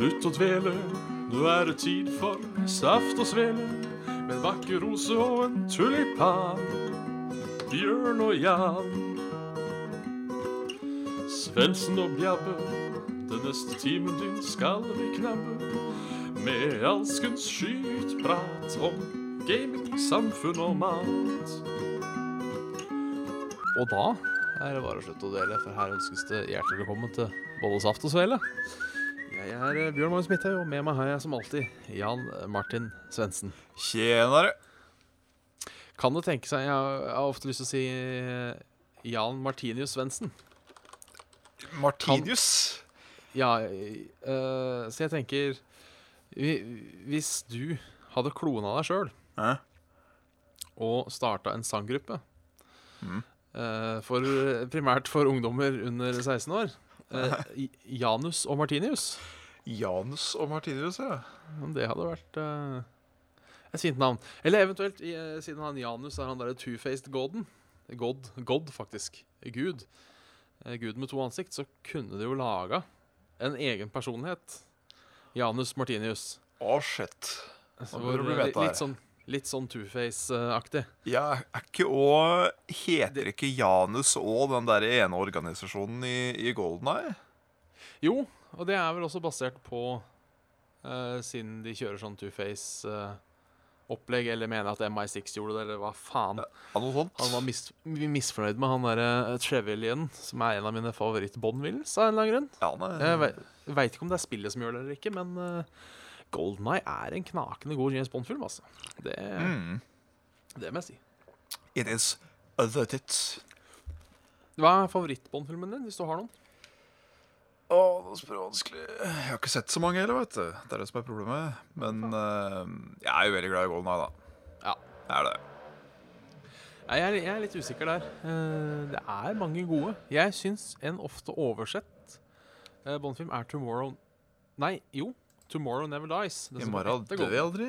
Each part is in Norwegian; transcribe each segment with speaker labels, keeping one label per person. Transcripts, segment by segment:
Speaker 1: Slutt å dvele, nå er det tid for saft og svele. Med en vakker rose og en tulipan. Bjørn og Jan. Svendsen og Bjabbe, den neste timen din skal vi knabbe. Med alskens skytprat om gaming, samfunn og mat. Og da er det bare å slutte å dele, for her ønskes det hjertelig velkommen til både saft og svele. Jeg er eh, Bjørn Magnus Midthaug, og med meg har jeg som alltid Jan Martin Svendsen.
Speaker 2: Tjenere.
Speaker 1: Kan det tenke seg Jeg har ofte lyst til å si eh, Jan Martinius Svendsen.
Speaker 2: Martinius.
Speaker 1: Ja, Øh, så jeg tenker Hvis du hadde klona deg sjøl
Speaker 2: eh?
Speaker 1: og starta en sanggruppe
Speaker 2: mm.
Speaker 1: øh, for, Primært for ungdommer under 16 år. Eh, Janus og Martinius.
Speaker 2: Janus og Martinius, ja.
Speaker 1: Det hadde vært eh, et fint navn. Eller eventuelt, i, eh, siden han Janus er han derre two-faced goden God, God, faktisk. Gud. Eh, Gud med to ansikt. Så kunne de jo laga en egen personlighet. Janus Martinius.
Speaker 2: Å, shit.
Speaker 1: Så
Speaker 2: Nå bør det bli
Speaker 1: eh,
Speaker 2: meta her.
Speaker 1: litt sånn, litt sånn two-face-aktig.
Speaker 2: Ja, er ikke òg Heter ikke Janus og den der ene organisasjonen i, i Golden Eye?
Speaker 1: Jo, og det er vel også basert på uh, Siden de kjører sånn two-face-opplegg, eller mener at MI6 gjorde det, eller hva faen.
Speaker 2: Ja, noe sånt?
Speaker 1: Han var mis misfornøyd med han derre Trevelyan, som er en av mine favoritt-Bond-vills av en eller annen grunn.
Speaker 2: Ja, nei.
Speaker 1: Jeg ve- veit ikke om det er spillet som gjør det eller ikke, men uh, Golden Eye er en knakende god James Bond-film, altså. Det,
Speaker 2: Mm.
Speaker 1: det må jeg si.
Speaker 2: It is other tits.
Speaker 1: Hva er favoritt-Bond-filmen din, hvis du har noen?
Speaker 2: Å, det er vanskelig. Jeg har ikke sett så mange heller, vet du. Det er det som er problemet. Men uh, jeg er jo veldig glad i Golden Eye, da.
Speaker 1: Ja.
Speaker 2: Det er det.
Speaker 1: Jeg er, jeg er litt usikker der. Uh, det er mange gode. Jeg syns en ofte oversett uh, Bond-film er Tomorrow Nei, jo. Tomorrow Never Dies. Den
Speaker 2: I
Speaker 1: som kom
Speaker 2: morgen dør jeg aldri.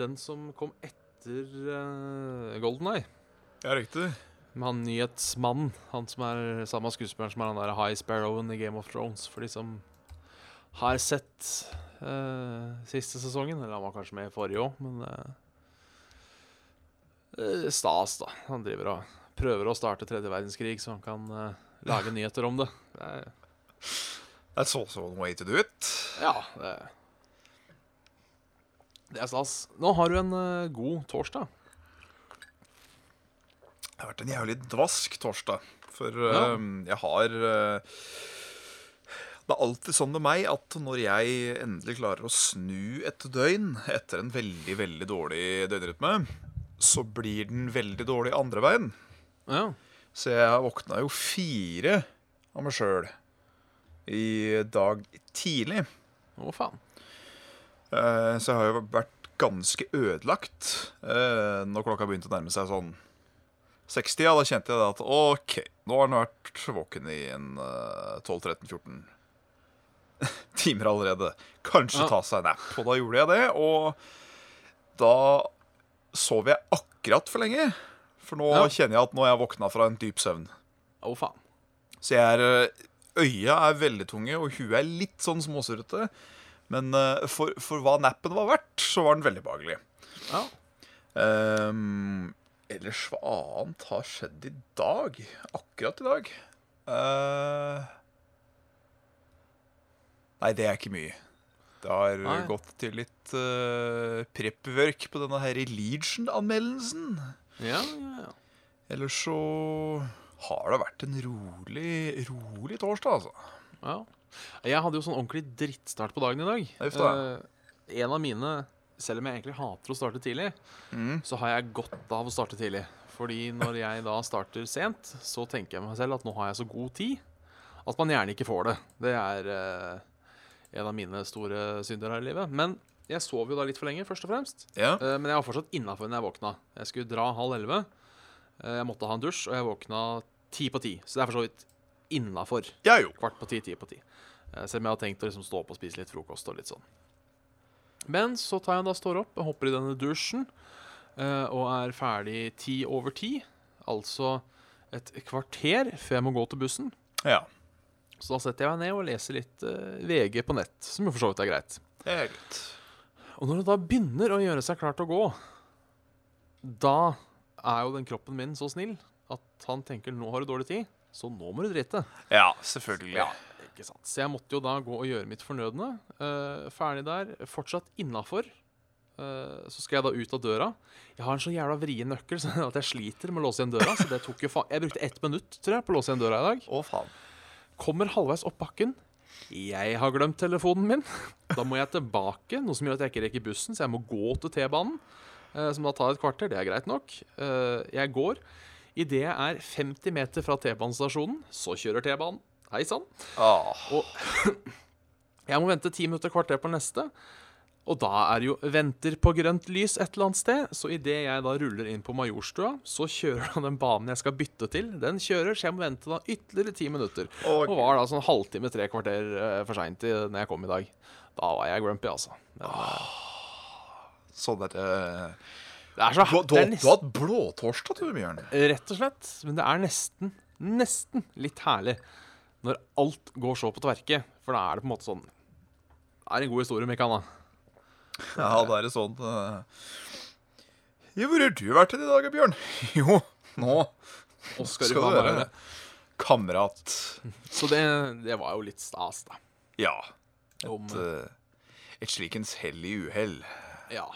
Speaker 1: Den som kom etter uh, Golden Eye.
Speaker 2: Ja, riktig.
Speaker 1: Med han nyhetsmannen. Han som er samme skuespilleren som er han der High Sparrowen i Game of Thrones. For de som har sett uh, siste sesongen. Eller han var kanskje med i forrige òg, men eh, Stas, da. Han driver og prøver å starte tredje verdenskrig, så han kan uh, lage nyheter om det. det er,
Speaker 2: That's also one way to do it.
Speaker 1: ja, det, det er stas. Nå har du en uh, god torsdag.
Speaker 2: Det har vært en jævlig dvask torsdag. For
Speaker 1: Ja.
Speaker 2: uh, jeg har uh, Det er alltid sånn med meg at når jeg endelig klarer å snu et døgn etter en veldig, veldig dårlig døgnrytme, så blir den veldig dårlig andre veien.
Speaker 1: Ja.
Speaker 2: Så jeg våkna jo fire av meg sjøl i dag tidlig.
Speaker 1: Å, faen.
Speaker 2: Eh, Så jeg har jo vært ganske ødelagt eh, når klokka begynte å nærme seg sånn 60. Ja, da kjente jeg at OK, nå har den vært våken i en eh, 12-13-14 timer allerede. Kanskje
Speaker 1: Ja.
Speaker 2: ta seg en nap. Og da gjorde jeg det, og da sov jeg akkurat for lenge. For nå
Speaker 1: Ja.
Speaker 2: kjenner jeg at nå er jeg våkna fra en dyp søvn.
Speaker 1: Å, faen.
Speaker 2: Så jeg er, eh, øya er veldig tunge, og huet er litt sånn småsurrete. Men eh, for, for hva nappen var verdt, så var den veldig behagelig.
Speaker 1: Ja.
Speaker 2: Um, ellers hva annet har skjedd i dag? Akkurat i dag? Uh, nei, det er ikke mye. Det har
Speaker 1: Nei.
Speaker 2: gått til litt uh, prep-work på denne her Legion-anmeldelsen.
Speaker 1: Ja, ja, ja.
Speaker 2: Ellers så har det vært en rolig, rolig torsdag, altså.
Speaker 1: Ja. Jeg hadde jo sånn ordentlig drittstart på dagen i dag.
Speaker 2: Da.
Speaker 1: Eh, en av mine, selv om jeg egentlig hater å starte tidlig,
Speaker 2: Mm.
Speaker 1: så har jeg godt av å starte tidlig. Fordi når jeg da starter sent, så tenker jeg meg selv at nå har jeg så god tid at man gjerne ikke får det. Det er eh, en av mine store synder her i livet. Men jeg sov jo da litt for lenge, først og fremst.
Speaker 2: Ja.
Speaker 1: Eh, men jeg var fortsatt innafor når jeg våkna. Jeg skulle dra halv elleve. Eh, jeg måtte ha en dusj, og jeg våkna ti på ti. Så det er for så vidt innafor.
Speaker 2: Ja jo.
Speaker 1: Kvart på ti, ti på ti. Eh, Selv om jeg har tenkt å liksom stå opp og spise litt frokost og litt sånn. Men så tar jeg da står opp, og hopper i denne dusjen eh, og er ferdig ti over ti. Altså et kvarter før jeg må gå til bussen.
Speaker 2: Ja.
Speaker 1: Så da setter jeg meg ned og leser litt eh, VG på nett, som jo for så vidt er greit.
Speaker 2: Det er greit.
Speaker 1: Og når det da begynner å gjøre seg klart å gå, da er jo den kroppen min så snill at han tenker nå har du dårlig tid, så nå må du drite.
Speaker 2: Ja, selvfølgelig.
Speaker 1: Ja, ikke sant. Så jeg måtte jo da gå og gjøre mitt fornødne. Uh, ferdig der. Fortsatt innafor. Eh, så skal jeg da ut av døra. Jeg har en så jævla vrien nøkkel så at jeg sliter med å låse igjen døra. Så det tok jo faen Jeg brukte ett minutt tror jeg, på å låse igjen døra i dag.
Speaker 2: Å, faen.
Speaker 1: Kommer halvveis opp bakken. Jeg har glemt telefonen min. Da må jeg tilbake, noe som gjør at jeg ikke rekker bussen, så jeg må gå til T-banen. eh, Som da tar et kvarter. Det er greit nok. Jeg går. Idet jeg er 50 meter fra T-banestasjonen, så kjører T-banen. Hei sann.
Speaker 2: Og
Speaker 1: Jeg må vente ti minutter, kvarter på neste. Og da er det jo venter på grønt lys et eller annet sted. Så idet jeg da ruller inn på Majorstua, så kjører da den banen jeg skal bytte til, den kjører, så jeg må vente da ytterligere ti minutter.
Speaker 2: Okay.
Speaker 1: Og var da sånn halvtime, tre kvarter uh, for seint når jeg kom i dag. Da var jeg grumpy, altså. Men, oh.
Speaker 2: Sånn er eh,
Speaker 1: det er så
Speaker 2: Du, har- du,
Speaker 1: det er
Speaker 2: du
Speaker 1: nesten,
Speaker 2: har hatt blåtorsdag, du, Bjørn.
Speaker 1: Rett og slett. Men det er nesten, nesten litt herlig når alt går så på tverke. For da er det på en måte sånn Det er en god historie, Mikael. da.
Speaker 2: Ja, da er det sånn eh. Ja, hvor har du vært i dag, Bjørn? Jo, nå
Speaker 1: Oscar skal du
Speaker 2: være kamerat.
Speaker 1: Så det, det var jo litt stas, da.
Speaker 2: Ja.
Speaker 1: Om,
Speaker 2: Et, eh, et slikens hell i uhell.
Speaker 1: ja.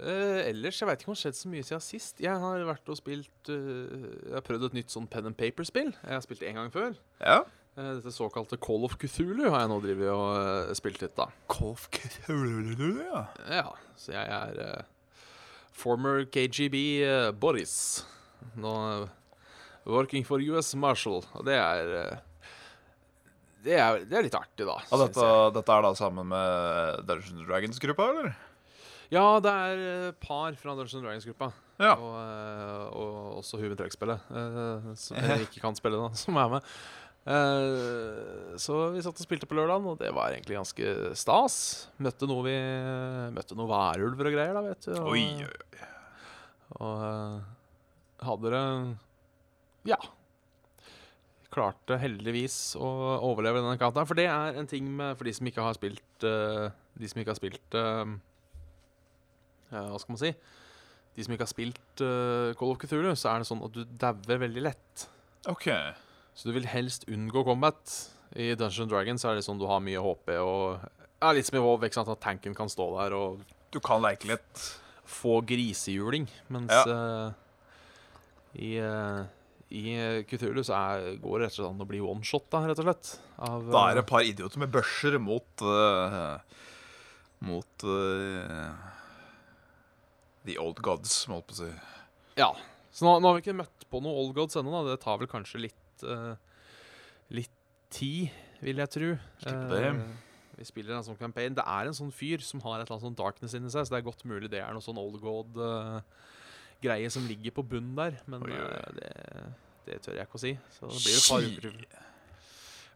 Speaker 1: Eh, ellers, jeg veit ikke om det har skjedd så mye siden sist. Jeg har vært og spilt uh, Jeg har prøvd et nytt sånn pen and paper-spill. Jeg har spilt det en gang før.
Speaker 2: Ja.
Speaker 1: Uh, dette såkalte Call of Cthulhu har jeg nå drevet og spilt litt, da.
Speaker 2: Call of Cthulhu, ja.
Speaker 1: Ja, så jeg er former KGB Boris. Nå working for US Marshal. Og det er det er, det er litt artig, da.
Speaker 2: Og dette, dette er da sammen med Dungeons Dragons-gruppa, eller?
Speaker 1: Ja, det er et par fra Dungeons Dragons-gruppa.
Speaker 2: Ja.
Speaker 1: Og, eh, og også Huven Trøkk-spillet, eh, som jeg ikke kan spille, da, som er med. Eh, så vi satt og spilte på lørdagen, og det var egentlig ganske stas. Møtte noe vi Møtte noen værulver og greier, da, vet du. Og,
Speaker 2: Oi, oi, oi.
Speaker 1: og eh, hadde det Ja. Klarte heldigvis å overleve denne kampen. For det er en ting med For de som ikke har spilt eh, De som ikke har spilt eh, Hva skal man si? De som ikke har spilt uh, Call of Cthulhu, så er det sånn at du dauer veldig lett.
Speaker 2: OK.
Speaker 1: Så du vil helst unngå combat. I Dungeons Dragons er det sånn du har mye HP og ja, Litt som i WoW, ikke sant? at tanken kan stå der og
Speaker 2: Du kan leke litt.
Speaker 1: få grisehjuling. Mens eh, i, uh, i eh, Cthulhu så er, går det rett og slett an å bli one-shot, rett og slett. Av,
Speaker 2: Da er det
Speaker 1: eh,
Speaker 2: et par idioter med børser mot uh, Mot eh, The Old Gods, må jeg på å si.
Speaker 1: Ja. Så nå, nå har vi ikke møtt på noe Old Gods ennå. Det tar vel kanskje litt uh, Litt tid, vil jeg tro.
Speaker 2: Slipper det.
Speaker 1: Uh, vi spiller en sånn campaign. Det er en sånn fyr som har et eller annet sånn darkness inni seg, så det er godt mulig det er noe sånn Old God-greie som ligger på bunnen der. Men
Speaker 2: Oi,
Speaker 1: eh, det, det tør jeg ikke å si. Så det blir et par uker til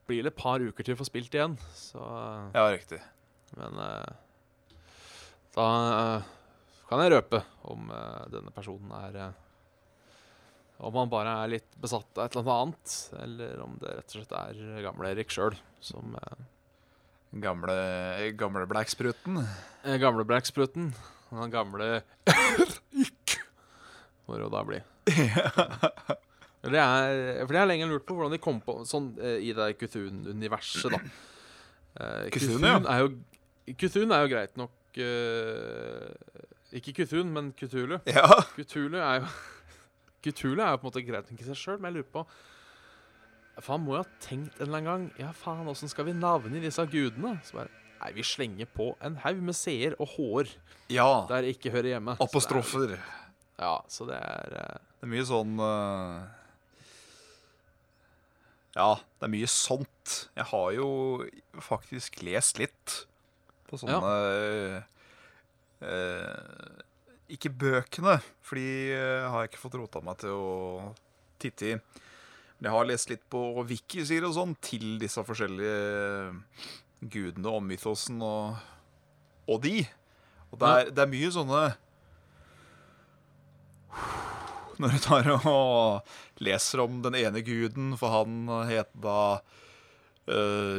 Speaker 1: blir det et par uker til å få spilt igjen. Så
Speaker 2: Ja, riktig.
Speaker 1: Men eh, da eh, kan jeg røpe om eh, denne personen er eh, Om han bare er litt besatt av et eller annet, eller om det rett og slett er gamle Erik sjøl som eh,
Speaker 2: Gamle, gamle Blackspruten.
Speaker 1: Gamle Blackspruten. Den gamle Må det jo da bli. Det er, for det har jeg lenge lurt på hvordan de kom på sånn i det Kuthun-universet, da. Kuthun,
Speaker 2: Cthulhu
Speaker 1: er jo Kuthun er jo greit nok eh, Ikke Kuthun, men Kutulu.
Speaker 2: Ja.
Speaker 1: Kutulu er jo Kutulu er jo på en måte greit nok i seg sjøl, men jeg lurer på Faen, må jo ha tenkt en eller annen gang Ja, faen, åssen skal vi navne disse gudene? Så bare Nei, vi slenger på en haug med c-er og h-er
Speaker 2: ja.
Speaker 1: der ikke hører hjemme. Så er-
Speaker 2: Apostrofer.
Speaker 1: Ja, så det er uh,
Speaker 2: Det er mye sånn uh, Ja, det er mye sånt. Jeg har jo faktisk lest litt på sånne eh, Ikke bøkene, for de eh, har jeg ikke fått rota meg til å titte i. Men jeg har lest litt på wikisider og sånn til disse forskjellige gudene og mythosen og, og de. Og det er, det er mye sånne når du tar og leser om den ene guden, for han het da uh,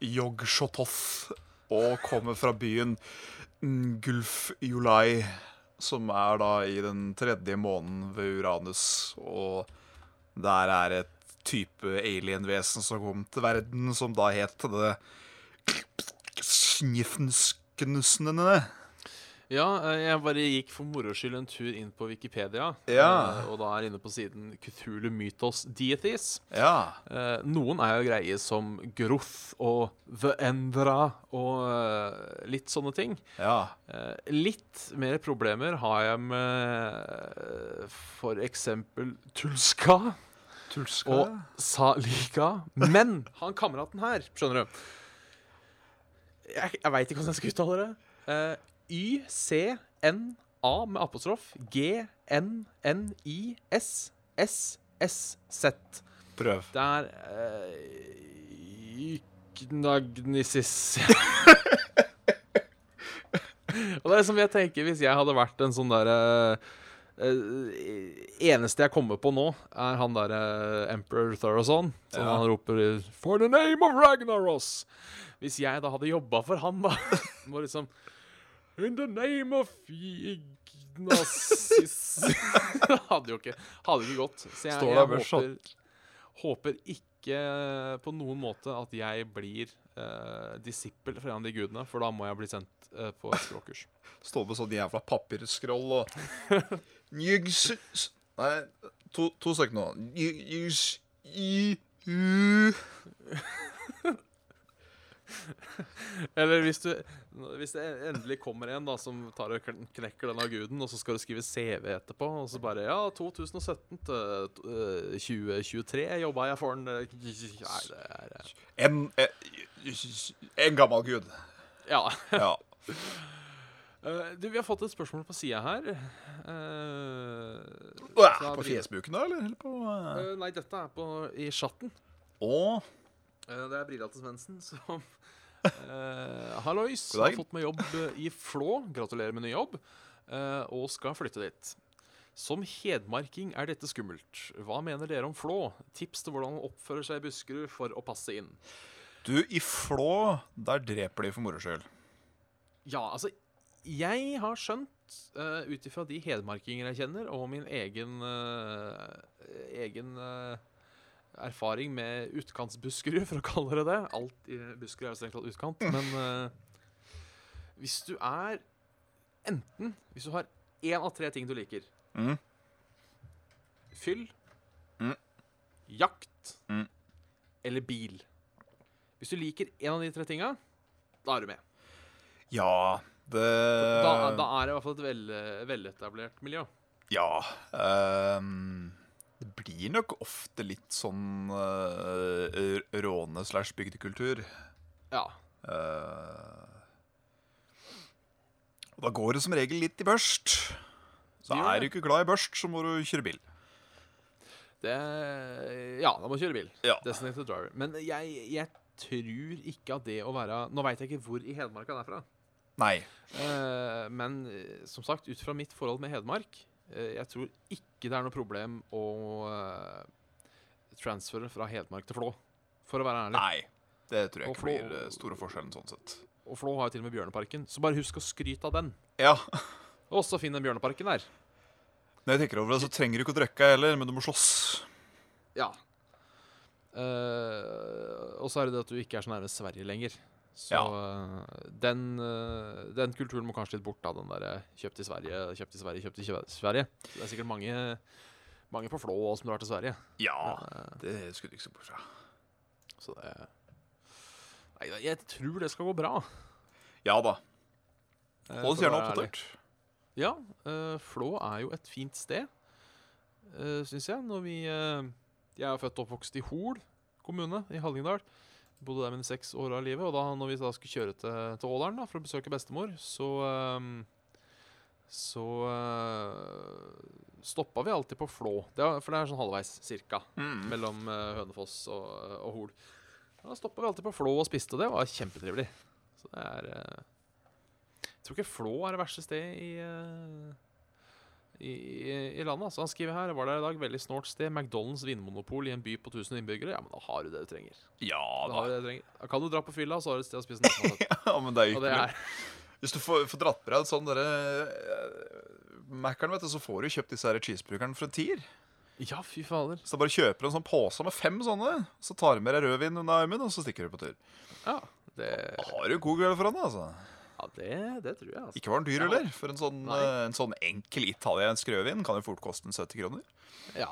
Speaker 2: Yog-Sothoth og kommer fra byen Gulf Julai, som er da i den tredje måneden ved Uranus. Og der er et type alienvesen som kom til verden, som da het det Snifnsknusnene.
Speaker 1: Ja, eh, jeg bare gikk for moro skyld en tur inn på Wikipedia.
Speaker 2: Ja.
Speaker 1: eh, Og da er inne på siden Cthulhu Mythos Deities.
Speaker 2: Ja.
Speaker 1: Eh, noen er jo greie som Groth og The Endra og litt sånne ting.
Speaker 2: Ja.
Speaker 1: Litt mer problemer har jeg med for eksempel Tulska
Speaker 2: Tulska.
Speaker 1: og Salika. Men han kameraten her, skjønner du Jeg, jeg veit ikke hvordan jeg skal uttale det. Eh, Y-C-N-A med apostrof G-N-N-I-S-S-S-Z.
Speaker 2: Prøv.
Speaker 1: Det er uh, Gnagnisis Og det er som jeg tenker hvis jeg hadde vært en sånn derre eneste jeg kommer på nå, er han derre Emperor Thoroson. Som
Speaker 2: Ja.
Speaker 1: han roper 'For the name of Ragnaros'. Hvis jeg da hadde jobba for han, da Må liksom In the name of Ignasis hadde jo ikke, hadde ikke gått. Så jeg, jeg håper, håper ikke på noen måte at jeg blir uh, disippel for en av de gudene, for da må jeg bli sendt uh, på et språkkurs.
Speaker 2: Stå med sånn jævla papirskroll og. Nei, to, to stykker nå.
Speaker 1: Eller hvis du Hvis det endelig kommer en da som tar og kn- knekker denne guden, og så skal du skrive CV etterpå, og så bare Ja, 2017 til eh, 2023 jobba jeg for en eh, Nei, det er eh,
Speaker 2: En, en, en gammel gud.
Speaker 1: Ja.
Speaker 2: Ja.
Speaker 1: Eh, du, vi har fått et spørsmål på sida her.
Speaker 2: Uh,
Speaker 1: fra
Speaker 2: På fjesbuken, da? Eller, eller på uh...
Speaker 1: Eh, nei, dette er på, i chatten.
Speaker 2: Å,
Speaker 1: Uh, det er Brillate Svendsen som uh, Hallois. Har fått meg jobb eh, i Flå. Gratulerer med ny jobb. Uh, og skal flytte dit. Som hedmarking er dette skummelt. Hva mener dere om Flå? Tips til hvordan man oppfører seg i Buskerud for å passe inn.
Speaker 2: Du, i Flå, der dreper de for moro skyld.
Speaker 1: Ja, altså Jeg har skjønt, uh, ut ifra de hedmarkinger jeg kjenner, og min egen uh, egen eh, erfaring med utkantsbuskerud, for å kalle det det Alt i Buskerud er jo strengt tatt utkant, men uh, hvis du er Enten hvis du har én av tre ting du liker
Speaker 2: Mm.
Speaker 1: Fyll,
Speaker 2: Mm.
Speaker 1: jakt
Speaker 2: Mm.
Speaker 1: eller bil. Hvis du liker én av de tre tinga, da er du med.
Speaker 2: Ja, det
Speaker 1: Da, da er det i hvert fall et vel, veletablert miljø.
Speaker 2: Ja. det blir nok ofte litt sånn uh, råne slash bygdekultur.
Speaker 1: Ja.
Speaker 2: Uh, og da går det som regel litt i børst. Så
Speaker 1: Det
Speaker 2: er du ikke glad i børst, så må du kjøre bil.
Speaker 1: Det Ja, da må du kjøre bil.
Speaker 2: Ja.
Speaker 1: Designated driver. Men jeg, jeg tror ikke at det å være Nå veit jeg ikke hvor i Hedmark han er fra.
Speaker 2: Nei.
Speaker 1: Uh, men som sagt, ut fra mitt forhold med Hedmark Jeg tror ikke det er noe problem å uh, transfere fra Hedmark til Flå. For å være ærlig.
Speaker 2: Nei. Det tror jeg
Speaker 1: Og
Speaker 2: ikke
Speaker 1: Flå-
Speaker 2: blir store forskjellen sånn sett.
Speaker 1: Og Flå har jo til og med Bjørneparken. Så bare husk å skryte av den.
Speaker 2: Ja.
Speaker 1: Og så finn den Bjørneparken der.
Speaker 2: Når jeg tenker over det, så trenger du ikke å drikke heller, men du må slåss.
Speaker 1: Ja. Uh, og så er det det at du ikke er så nærme Sverige lenger. Så ja. den, eh, den kulturen må kanskje litt bort da. den derre kjøpt i Sverige, kjøpt i Sverige, kjøpt i Sverige. Det er sikkert mange, mange på Flå som drar til Sverige.
Speaker 2: Ja,
Speaker 1: Eh,
Speaker 2: det skulle du ikke se bort fra.
Speaker 1: så det Nei, jeg tror det skal gå bra.
Speaker 2: Ja da.
Speaker 1: eh,
Speaker 2: Hold oss gjerne oppdatert.
Speaker 1: Ja, eh, Flå er jo et fint sted, syns jeg. Når vi eh, Jeg er født og oppvokst i Hol kommune i Hallingdal. Bodde der mine seks år av livet. Og da når vi da skulle kjøre til, til Ådalen da, for å besøke bestemor, så um, Så uh, stoppa vi alltid på Flå. Det er, for det er sånn halvveis, cirka,
Speaker 2: Mm.
Speaker 1: mellom uh, Hønefoss og, og Hol. Da stoppa vi alltid på Flå og spiste, og det var kjempetrivelig. Så det er uh, Jeg tror ikke Flå er det verste stedet i, eh, i, i, landet. Så han skriver her var der i dag veldig snålt sted. McDonald's vinmonopol i en by på 1000 innbyggere. Ja, men da har du det du trenger.
Speaker 2: Ja
Speaker 1: Da har du det du trenger. Kan du dra på fylla, så har du et sted å spise nattmat.
Speaker 2: ja, men det er jo Hvis du får, får dratt på deg en sånn derre uh, vet du, så får du kjøpt disse her cheeseburgerne for en tier.
Speaker 1: Ja, fy fader.
Speaker 2: Så da bare kjøper du en sånn pose med fem sånne, så tar du med deg rødvin under armen, og så stikker du på tur.
Speaker 1: Ja, det,
Speaker 2: Da har du god kveld foran deg, altså.
Speaker 1: Ja, det, det tror jeg, altså.
Speaker 2: Ikke var den dyr, heller. For en sånn, eh, en sånn enkel italiensk rødvin kan jo fort koste en 70 kroner.
Speaker 1: Ja.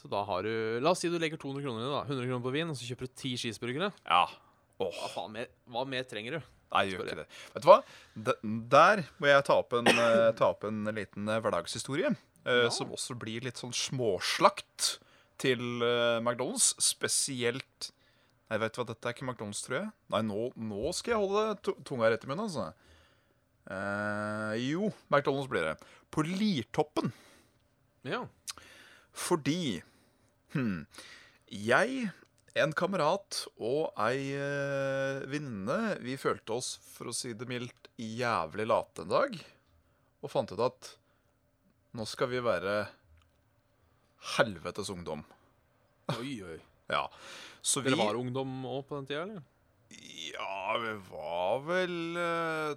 Speaker 1: Så da har du La oss si du legger 200 kroner i da. 100 kroner på vin, og så kjøper du ti cheeseburgere.
Speaker 2: Ja. Oh.
Speaker 1: Hva faen mer, hva mer trenger du?
Speaker 2: nei, gjør ikke det. Vet du hva? Der må jeg ta opp en, eh, ta opp en liten eh, hverdagshistorie.
Speaker 1: Ja.
Speaker 2: Som også blir litt sånn småslakt til McDonald's. Spesielt Nei, vet du hva, dette er ikke McDonald's, tror jeg. Nei, nå, nå skal jeg holde tunga rett i munnen, altså. Eh, jo, McDonald's blir det. På Lirtoppen.
Speaker 1: Ja.
Speaker 2: Fordi hm, jeg, en kamerat og ei eh, venninne Vi følte oss, for å si det mildt, jævlig late en dag. Og fant ut at nå skal vi være helvetes ungdom.
Speaker 1: Oi, oi.
Speaker 2: Ja. Så vi
Speaker 1: Dere var ungdom òg på den tida, eller?
Speaker 2: Ja, vi var vel eh,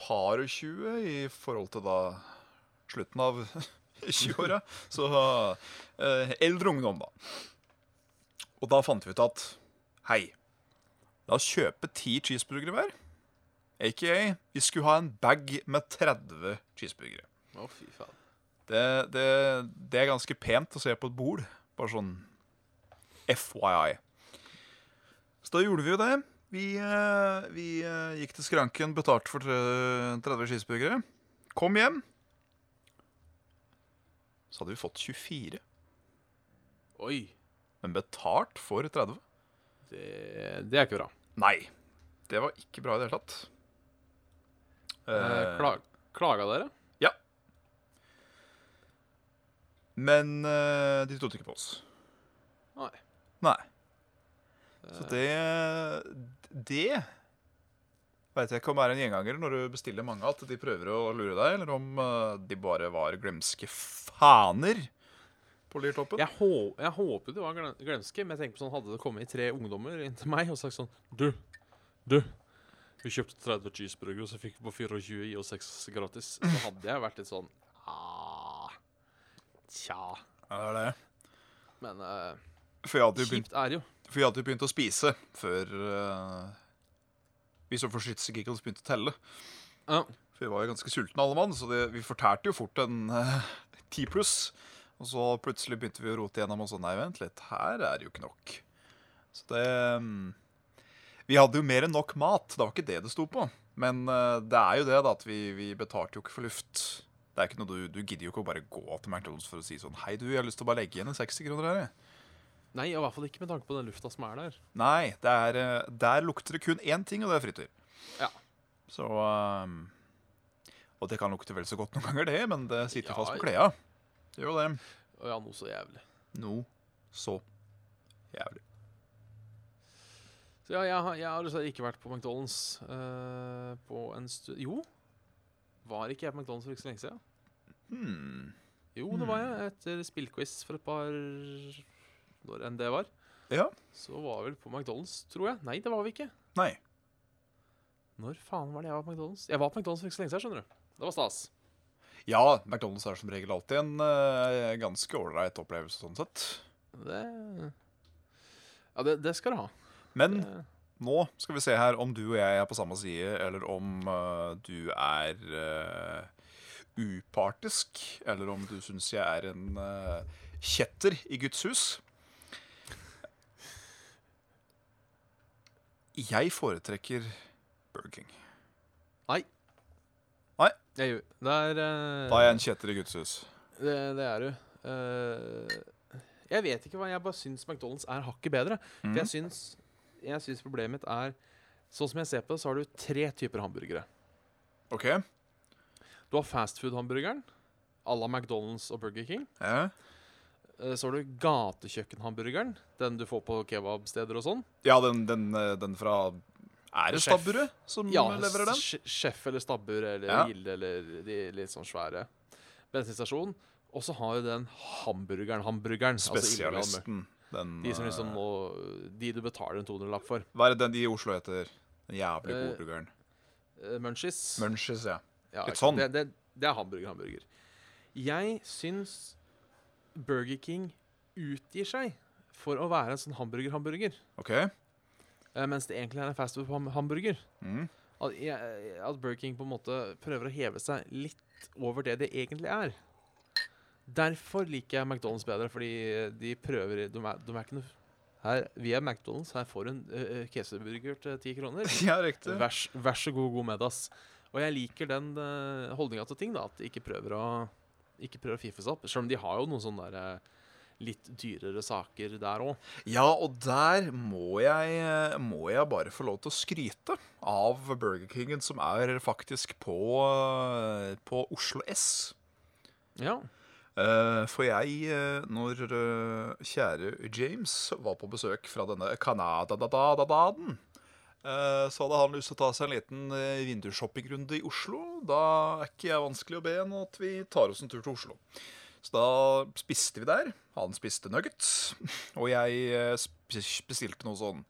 Speaker 2: par og tjue i forhold til da slutten av 20-åra. Så eh, eldre ungdom, da. Og da fant vi ut at hei, la oss kjøpe ti cheeseburgere hver. Aka, vi skulle ha en bag med 30 cheeseburgere.
Speaker 1: Å, fy faen.
Speaker 2: Det, det, det er ganske pent å se på et bord. Bare sånn FYI. Så da gjorde vi jo det. Vi, eh, vi eh, gikk til skranken, betalte for 30 cheeseburgere. Kom hjem. Så hadde vi fått 24,
Speaker 1: Oi.
Speaker 2: men betalt for 30.
Speaker 1: Det, det er ikke bra.
Speaker 2: Nei, det var ikke bra i det hele tatt.
Speaker 1: Eh, klag, klaga dere? Ja.
Speaker 2: men eh, de stolte ikke på oss.
Speaker 1: Nei.
Speaker 2: Nei. Så det Det veit jeg ikke om det er en gjenganger når du bestiller mange, at de prøver å lure deg, eller om eh, de bare var glemske faner på Liertoppen.
Speaker 1: Jeg, hå jeg håper det var glemske, men jeg tenker på sånn, hadde det kommet tre ungdommer inn til meg og sagt sånn Du, du. Vi kjøpte 30 cheeseburgere, og så fikk vi på 24 i og 6 gratis. Så hadde jeg vært litt sånn ah, Tja.
Speaker 2: Ja, det er det.
Speaker 1: Men eh,
Speaker 2: For jeg hadde jo begynt,
Speaker 1: er jo.
Speaker 2: for jeg hadde jo begynt å spise før uh, vi så for shits begynte å telle.
Speaker 1: Ja.
Speaker 2: For vi var jo ganske sultne alle mann, så det, vi fortærte jo fort en eh, ti pluss. Og så plutselig begynte vi å rote gjennom og sånn nei, vent litt, her er det jo ikke nok. Så det um, Vi hadde jo mer enn nok mat, det var ikke det det sto på. Men uh, det er jo det, da, at vi, vi betalte jo ikke for luft. Det er ikke noe du, du gidder jo ikke å bare gå til McDonald's for å si sånn Hei, du, jeg har lyst til å bare legge igjen en 60 kroner her, jeg.
Speaker 1: Nei, i hvert fall ikke med tanke på den lufta som er der.
Speaker 2: Nei, det er, eh, der lukter det kun én ting, og det er frityr.
Speaker 1: Ja.
Speaker 2: Så um, Og det kan lukte vel så godt noen ganger, det, men det sitter
Speaker 1: Ja,
Speaker 2: fast på klærne. Det gjør jo det.
Speaker 1: Og ja, noe så jævlig.
Speaker 2: Noe så jævlig.
Speaker 1: Så ja, jeg, har- jeg har dessverre ikke vært på McDonald's uh, på en stund Jo. Var ikke jeg på McDonald's for ikke så lenge siden?
Speaker 2: Hmm.
Speaker 1: Jo, det var jeg. Etter spillquiz for et par Når enn det var.
Speaker 2: Ja.
Speaker 1: Så var vi vel på McDonald's, tror jeg. Nei, det var vi ikke.
Speaker 2: Nei.
Speaker 1: Når faen var det jeg var på McDonald's? Jeg var på McDonald's for ikke så lenge siden, skjønner du. Det var stas.
Speaker 2: Ja, McDonald's er som regel alltid en uh, ganske ålreit opplevelse sånn sett.
Speaker 1: Det Ja, det, det skal du ha.
Speaker 2: Men
Speaker 1: Det,
Speaker 2: nå skal vi se her om du og jeg er på samme side, eller om uh, du er uh, upartisk, eller om du syns jeg er en kjetter i Guds hus. Jeg foretrekker Burger King.
Speaker 1: jeg gjør Det er eh,
Speaker 2: Da er jeg en kjetter i Guds hus.
Speaker 1: Det, det er du. Eh, jeg vet ikke hva jeg bare syns McDonald's er hakket bedre.
Speaker 2: Mhm.
Speaker 1: For jeg syns, jeg syns problemet mitt er Sånn som jeg ser på det, så har du tre typer hamburgere.
Speaker 2: OK.
Speaker 1: Du har fastfood-hamburgeren à la McDonald's og Burger King.
Speaker 2: Ja.
Speaker 1: Eh, Så har du gatekjøkkenhamburgeren, den du får på kebabsteder og sånn.
Speaker 2: Ja, den, den, eh, den fra Er det stabburet som
Speaker 1: Ja,
Speaker 2: leverer den?
Speaker 1: sj- Sjef eller Stabbur eller
Speaker 2: Ja.
Speaker 1: Gilde eller de litt sånn svære. Bensinstasjon. Og så har jo den hamburgeren, hamburgeren. altså.
Speaker 2: Spesialisten. Den,
Speaker 1: De som liksom
Speaker 2: eh,
Speaker 1: må De du betaler en 200-lapp for.
Speaker 2: Hva er det den de i Oslo heter? Den jævlig gode burgeren.
Speaker 1: Uh, Munchies.
Speaker 2: Munchies, ja.
Speaker 1: Ja,
Speaker 2: Litt sånn.
Speaker 1: Det, det, det er hamburger, hamburger. Jeg syns Burger King utgir seg for å være en sånn hamburger-hamburger.
Speaker 2: OK.
Speaker 1: eh, mens det egentlig er en fast food-hamburger.
Speaker 2: Mm.
Speaker 1: At, at Burger King på en måte prøver å heve seg litt over det det egentlig er. Derfor liker jeg McDonald's bedre, fordi de prøver De er, de er ikke noe her, Vi er McDonald's. Her får du en uh, keseburger til ti kroner.
Speaker 2: Ja, riktig.
Speaker 1: Vær, vær så god, god middag. Og jeg liker den uh, holdninga til ting, da. At de ikke prøver å Ikke prøver å fiffe seg opp. Selv om de har jo noen sånne der, eh, litt dyrere saker der òg.
Speaker 2: Ja, og der må jeg, eh, må jeg bare få lov til å skryte av Burger Kingen, som er faktisk på, eh, på Oslo S.
Speaker 1: Ja.
Speaker 2: For jeg, når kjære James var på besøk fra denne Canada-daden, så hadde han lyst til å ta seg en liten eh, vindusshoppingrunde i Oslo. Da er ikke jeg vanskelig å be enn at vi tar oss en tur til Oslo. Så da spiste vi der. Han spiste nuggets. Og jeg eh, bestilte noe sånn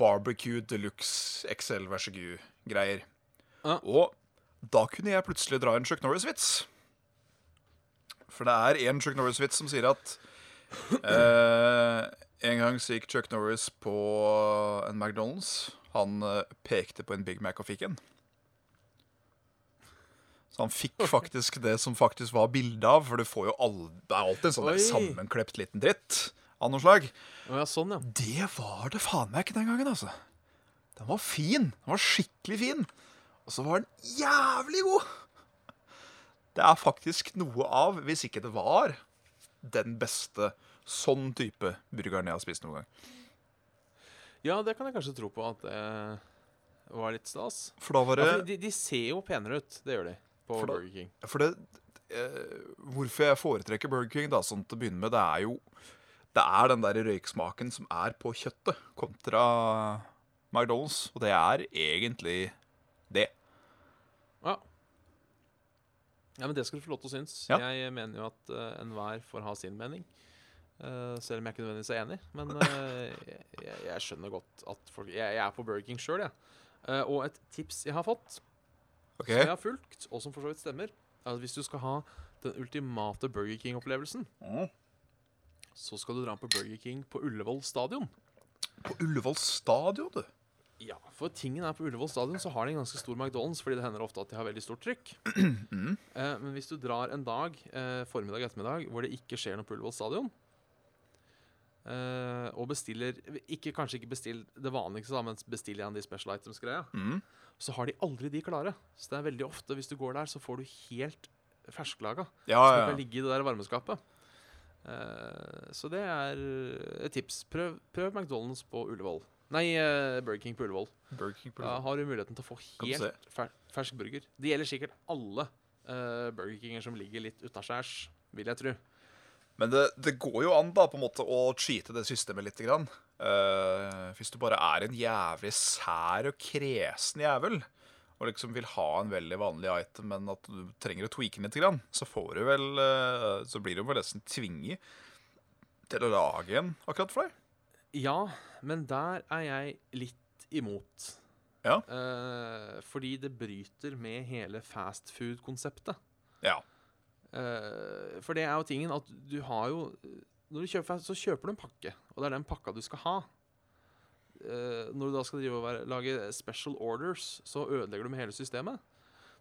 Speaker 2: barbecue deluxe XL vær så god-greier.
Speaker 1: Ja.
Speaker 2: Og da kunne jeg plutselig dra en Chuck Norris-vits. For det er en Chuck Norris-vits som sier at eh, En gang så gikk Chuck Norris på en McDonald's. Han eh, pekte på en Big Mac og fikk en. Så han fikk faktisk det som faktisk var bildet av, for du får jo all, det er alltid en sånn sammenklept liten dritt av noe slag.
Speaker 1: Ja, sånn, ja.
Speaker 2: Det var det faen meg ikke den gangen, altså. Den var fin. Den var skikkelig fin. Og så var den jævlig god. Det er faktisk noe av, hvis ikke det var, den beste sånn type burgeren jeg har spist noen gang.
Speaker 1: Ja, det kan jeg kanskje tro på at det var litt stas.
Speaker 2: For da var
Speaker 1: Ja,
Speaker 2: det
Speaker 1: for de, de ser jo penere ut, det gjør de, på
Speaker 2: da-
Speaker 1: Burger King.
Speaker 2: For det eh, Hvorfor jeg foretrekker Burger King, da, sånn til å begynne med, det er jo Det er den der røyksmaken som er på kjøttet, kontra McDonald's. Og det er egentlig det.
Speaker 1: Ja. Ja, men det skal du få lov til å synes.
Speaker 2: Ja.
Speaker 1: Jeg mener jo at uh, enhver får ha sin mening. Uh, selv om jeg ikke nødvendigvis er enig. Men uh, jeg, jeg skjønner godt at folk Jeg, jeg er på Burger King sjøl, jeg. Uh, og et tips jeg har fått,
Speaker 2: okay.
Speaker 1: som jeg har fulgt, og som for så vidt stemmer, er at hvis du skal ha den ultimate Burger King-opplevelsen,
Speaker 2: Mm.
Speaker 1: så skal du dra på Burger King på Ullevål stadion.
Speaker 2: På Ullevål stadion, du.
Speaker 1: Ja, for tingen er på Ullevål stadion så har de en ganske stor McDonald's, fordi det hender ofte at de har veldig stort trykk.
Speaker 2: Mm.
Speaker 1: Eh, men hvis du drar en dag, eh, formiddag ettermiddag, hvor det ikke skjer noe på Ullevål stadion, eh, og bestiller ikke, Kanskje ikke bestill det vanligste, da, men bestiller gjerne de special items-greia,
Speaker 2: Mm.
Speaker 1: så har de aldri de klare. Så det er veldig ofte, hvis du går der, så får du helt fersklaga.
Speaker 2: Ja,
Speaker 1: Som
Speaker 2: ja.
Speaker 1: kan ligge i det der varmeskapet. Eh, så det er et tips. Prøv, prøv McDonald's på Ullevål. Nei, eh, Burger King på Ullevål.
Speaker 2: Burger King på
Speaker 1: Da har du muligheten til å få helt fer fersk burger. Det gjelder sikkert alle uh, Burger Kinger som ligger litt utaskjærs, vil jeg tro.
Speaker 2: Men det, det går jo an da på en måte å cheate det systemet litt. Grann. Uh, hvis du bare er en jævlig sær og kresen jævel, og liksom vil ha en veldig vanlig item, men at du trenger å tweake den litt, grann, så får du vel uh, Så blir du vel nesten tvinget til å lage en akkurat for deg.
Speaker 1: Ja, men der er jeg litt imot.
Speaker 2: Ja.
Speaker 1: Eh, fordi det bryter med hele fast food-konseptet.
Speaker 2: Ja.
Speaker 1: Eh, for det er jo tingen at du har jo Når du kjøper fast, så kjøper du en pakke, og det er den pakka du skal ha. Eh, når du da skal drive og være, lage special orders, så ødelegger du med hele systemet.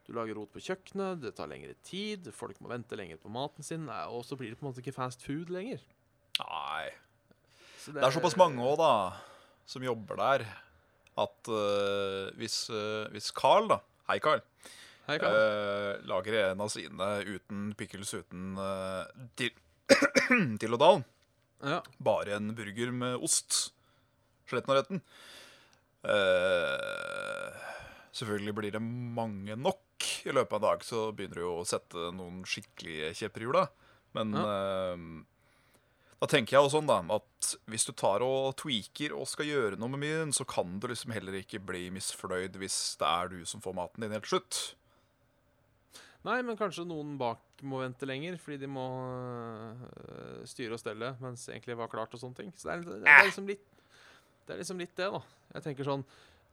Speaker 1: Du lager rot på kjøkkenet, det tar lengre tid, folk må vente lenger på maten sin, og så blir det på en måte ikke fast food lenger. Så
Speaker 2: Det er såpass mange òg, da, som jobber der, at uh, hvis, uh, hvis Carl, da Hei, Carl.
Speaker 1: Hei, Carl.
Speaker 2: Uh, lager en av sine uten pickles, uten uh, til, til og dal.
Speaker 1: ja.
Speaker 2: Bare en burger med ost. Skjeletten Uh, retten. Eh, selvfølgelig blir det mange nok i løpet av en dag, så begynner du jo å sette noen skikkelige kjepper i hjula. Men eh, Da tenker jeg jo sånn da, at hvis du tar og tweaker og skal gjøre noe med menyen, så kan du liksom heller ikke bli misfornøyd hvis det er du som får maten din helt slutt.
Speaker 1: Nei, men kanskje noen bak må vente lenger fordi de må øh, styre og stelle mens egentlig var klart og sånne ting. Så det er, det er liksom litt Det er liksom litt det, da. Jeg tenker sånn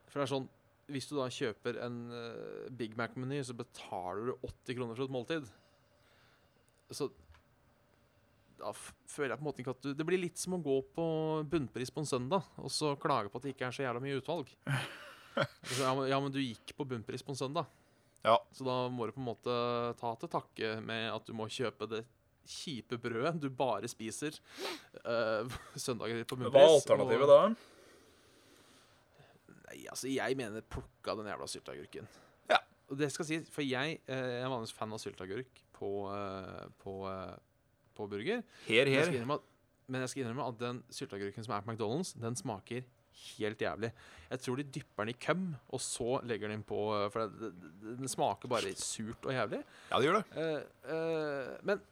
Speaker 1: For det er sånn Hvis du da kjøper en uh, Big Mac-meny, så betaler du 80 kroner for et måltid. Så da føler jeg på en måte ikke at du Det blir litt som å gå på bunnpris på en søndag og så klage på at det ikke er så jævla mye utvalg. Ja, men, ja, men du gikk på bunnpris på en søndag.
Speaker 2: Ja.
Speaker 1: Så da må du på en måte ta til takke med at du må kjøpe det kjipe brødet du bare spiser øh, søndager på
Speaker 2: Hva er alternativet da?
Speaker 1: Nei, altså, jeg mener plukka den jævla sylteagurken.
Speaker 2: Ja.
Speaker 1: Og det skal sies, for jeg, eh, jeg er vanligvis fan av sylteagurk på, eh, på, eh, på burger.
Speaker 2: Her,
Speaker 1: Men jeg at, men jeg skal innrømme at den sylteagurken som er på McDonald's, den smaker helt jævlig. Jeg tror de dypper den i køm, og så legger den på eh, For det, det, den smaker bare surt og jævlig.
Speaker 2: Ja, det gjør det.
Speaker 1: Eh, eh, men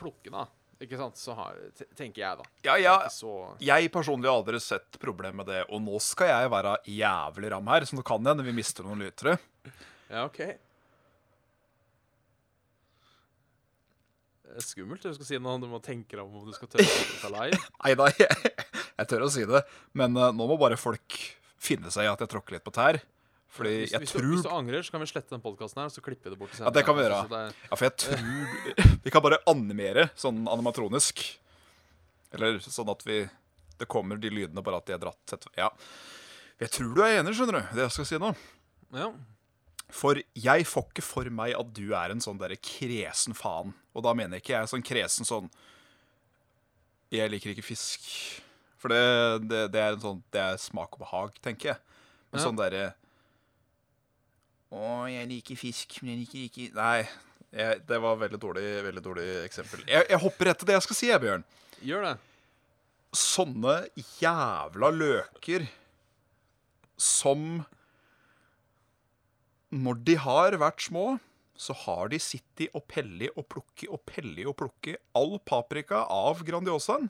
Speaker 1: plukke, da. Ikke sant? Så har, tenker jeg, da.
Speaker 2: Ja, ja,
Speaker 1: så
Speaker 2: Jeg personlig har aldri sett problem med det, og nå skal jeg være jævlig ram her, som nå kan hende vi mister noen lyttere.
Speaker 1: Ja, OK. Det er skummelt det du skal si nå. Du må tenke deg om om du skal tørre å ta live.
Speaker 2: Nei da, jeg, jeg tør å si det, men uh, nå må bare folk finne seg i at jeg tråkker litt på tær. Fordi
Speaker 1: Hvis,
Speaker 2: jeg
Speaker 1: hvis, du, hvis du angrer, så kan vi slette den podkasten her, og så klippe det bort. til
Speaker 2: Ja, det kan vi gjøre.
Speaker 1: Altså, er-
Speaker 2: Ja, for jeg tror Vi kan bare animere sånn animatronisk. Eller sånn at vi Det kommer de lydene, bare at de er dratt Ja. Jeg tror du er enig, skjønner du, det jeg skal si nå.
Speaker 1: ja.
Speaker 2: For jeg får ikke for meg at du er en sånn derre kresen faen. Og da mener ikke jeg sånn kresen sånn Jeg liker ikke fisk. For det, det, det er en sånn Det er smak og behag, tenker jeg. Men
Speaker 1: Ja.
Speaker 2: sånn derre Å, jeg liker fisk, men jeg liker ikke Nei. Jeg, det var veldig dårlig, veldig dårlig eksempel. Jeg, jeg hopper rett til det jeg skal si, jeg, Bjørn.
Speaker 1: Gjør det.
Speaker 2: Sånne jævla løker som Når de har vært små, så har de sittet og pellet og plukket og pellet og plukket all paprika av Grandiosaen.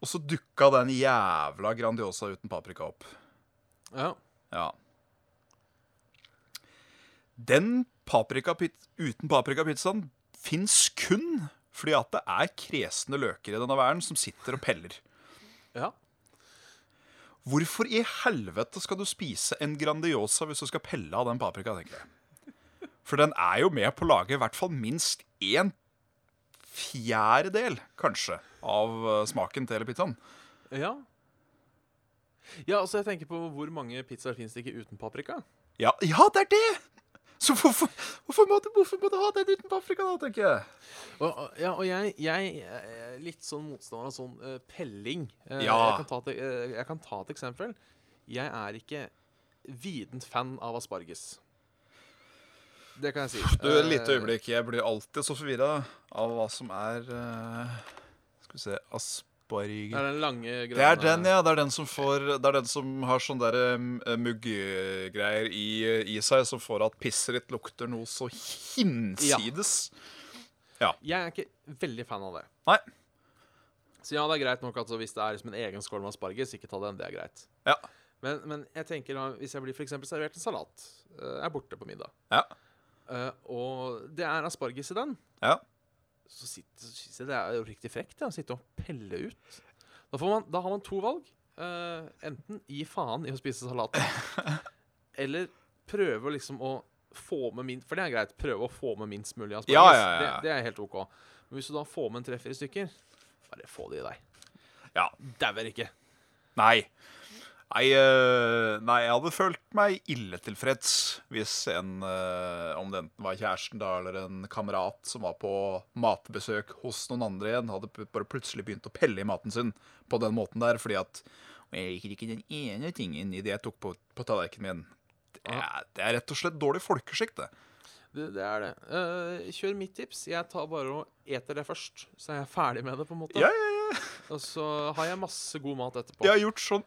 Speaker 2: Og så dukka den jævla Grandiosa uten paprika opp.
Speaker 1: Ja.
Speaker 2: Ja. Den paprika uten paprikapizzaen fins kun fordi at det er kresne løker i denne verden som sitter og peller.
Speaker 1: ja.
Speaker 2: Hvorfor i helvete skal du spise en Grandiosa hvis du skal pelle av den paprika, tenker jeg. For den er jo med på å lage i hvert fall minst en fjerdedel, kanskje, av eh, smaken til hele pizzaen.
Speaker 1: Ja. Ja, altså jeg tenker på hvor mange pizzaer fins det ikke uten paprika?
Speaker 2: Ja, ja, det er det! Så hvorfor, hvorfor, må du, hvorfor må du ha den uten paprika, da, tenker jeg.
Speaker 1: Og, ja, og jeg, jeg er litt sånn motstander av sånn uh, pelling. Uh,
Speaker 2: Ja.
Speaker 1: Jeg, kan ta et, uh, jeg kan ta et eksempel. Jeg er ikke vident fan av asparges. Det kan jeg si.
Speaker 2: Du, et lite øyeblikk. Jeg blir alltid så forvirra av hva som er Skal vi se
Speaker 1: Det
Speaker 2: Asparger
Speaker 1: er den lange, grønne
Speaker 2: Det er den, ja. Det er den som får Det er den som har sånne derre muggegreier i, i seg, som får at pisset ditt lukter noe så hinsides.
Speaker 1: Jeg er ikke veldig fan av det.
Speaker 2: Nei.
Speaker 1: Så ja, det er greit nok at hvis det er liksom en egen skål med asparges, ikke ta den. Det er greit.
Speaker 2: Ja.
Speaker 1: Men, men jeg tenker hvis jeg blir for eksempel servert en salat, eh, er borte på middag,
Speaker 2: Ja.
Speaker 1: eh, og det er asparges i den,
Speaker 2: Ja.
Speaker 1: Så sitter- så synes jeg det er jo riktig frekt å sitte og pelle ut. Da, får man, da har man to valg. Uh, enten gi faen i å spise salaten, eller prøve liksom å få med minst For det er greit. Prøve å få med minst mulig asparges.
Speaker 2: Ja, ja, ja.
Speaker 1: Det, det er helt OK. Men hvis du da får med en tre-fire stykker, bare få det i deg.
Speaker 2: ja.
Speaker 1: Dauer ikke.
Speaker 2: Nei. Nei, eh, nei, jeg hadde følt meg ille tilfreds hvis en eh, Om det enten var kjæresten da, eller en kamerat som var på matbesøk hos noen andre igjen, hadde bare plutselig begynt å pelle i maten sin på den måten der, fordi at Jeg liker ikke den ene tingen i det jeg tok på, på tallerkenen min. Det er, det er rett og slett dårlig folkeskikk, det.
Speaker 1: Det, det er det. Uh, kjør mitt tips. Jeg tar bare og eter det først, så er jeg ferdig med det. på en måte
Speaker 2: Ja, ja, ja.
Speaker 1: Og så har jeg masse god mat etterpå.
Speaker 2: Jeg har gjort sånn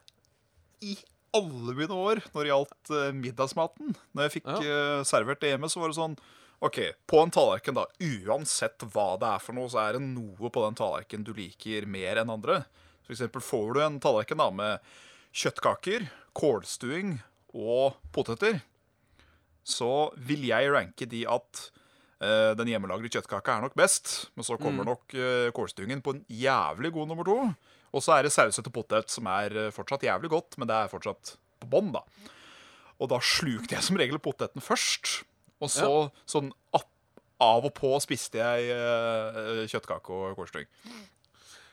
Speaker 2: i alle mine år når det gjaldt eh, middagsmaten. Når jeg fikk
Speaker 1: Ja.
Speaker 2: eh, servert det hjemme, så var det sånn OK, på en tallerken, da. Uansett hva det er for noe, så er det noe på den tallerkenen du liker mer enn andre. For eksempel får du en tallerken da med kjøttkaker, kålstuing og poteter, så vil jeg ranke de at den hjemmelagde kjøttkaka er nok best, men så kommer nok kålstyngen på en jævlig god nummer to. Og så er det sausete potet, som er eh, fortsatt jævlig godt, men det er fortsatt på bånn, da. Og da slukte jeg som regel poteten først. Og så sånn av og på spiste jeg eh, kjøttkake og
Speaker 1: kålstyng.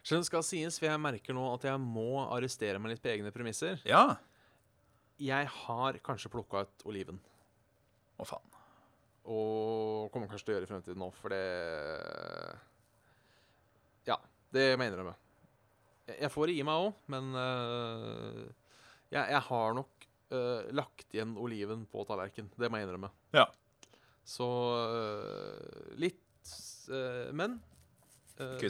Speaker 1: Det skal sies, for jeg merker nå at jeg må arrestere meg litt på egne premisser.
Speaker 2: Ja.
Speaker 1: Jeg har kanskje plukka ut oliven.
Speaker 2: Å, faen.
Speaker 1: Og kommer kanskje til å gjøre i fremtiden nå, for det Ja, det må jeg innrømme. Jeg får det i meg òg, men uh, jeg, jeg har nok uh, lagt igjen oliven på tallerken. Det må jeg innrømme.
Speaker 2: Ja.
Speaker 1: Så uh, litt Men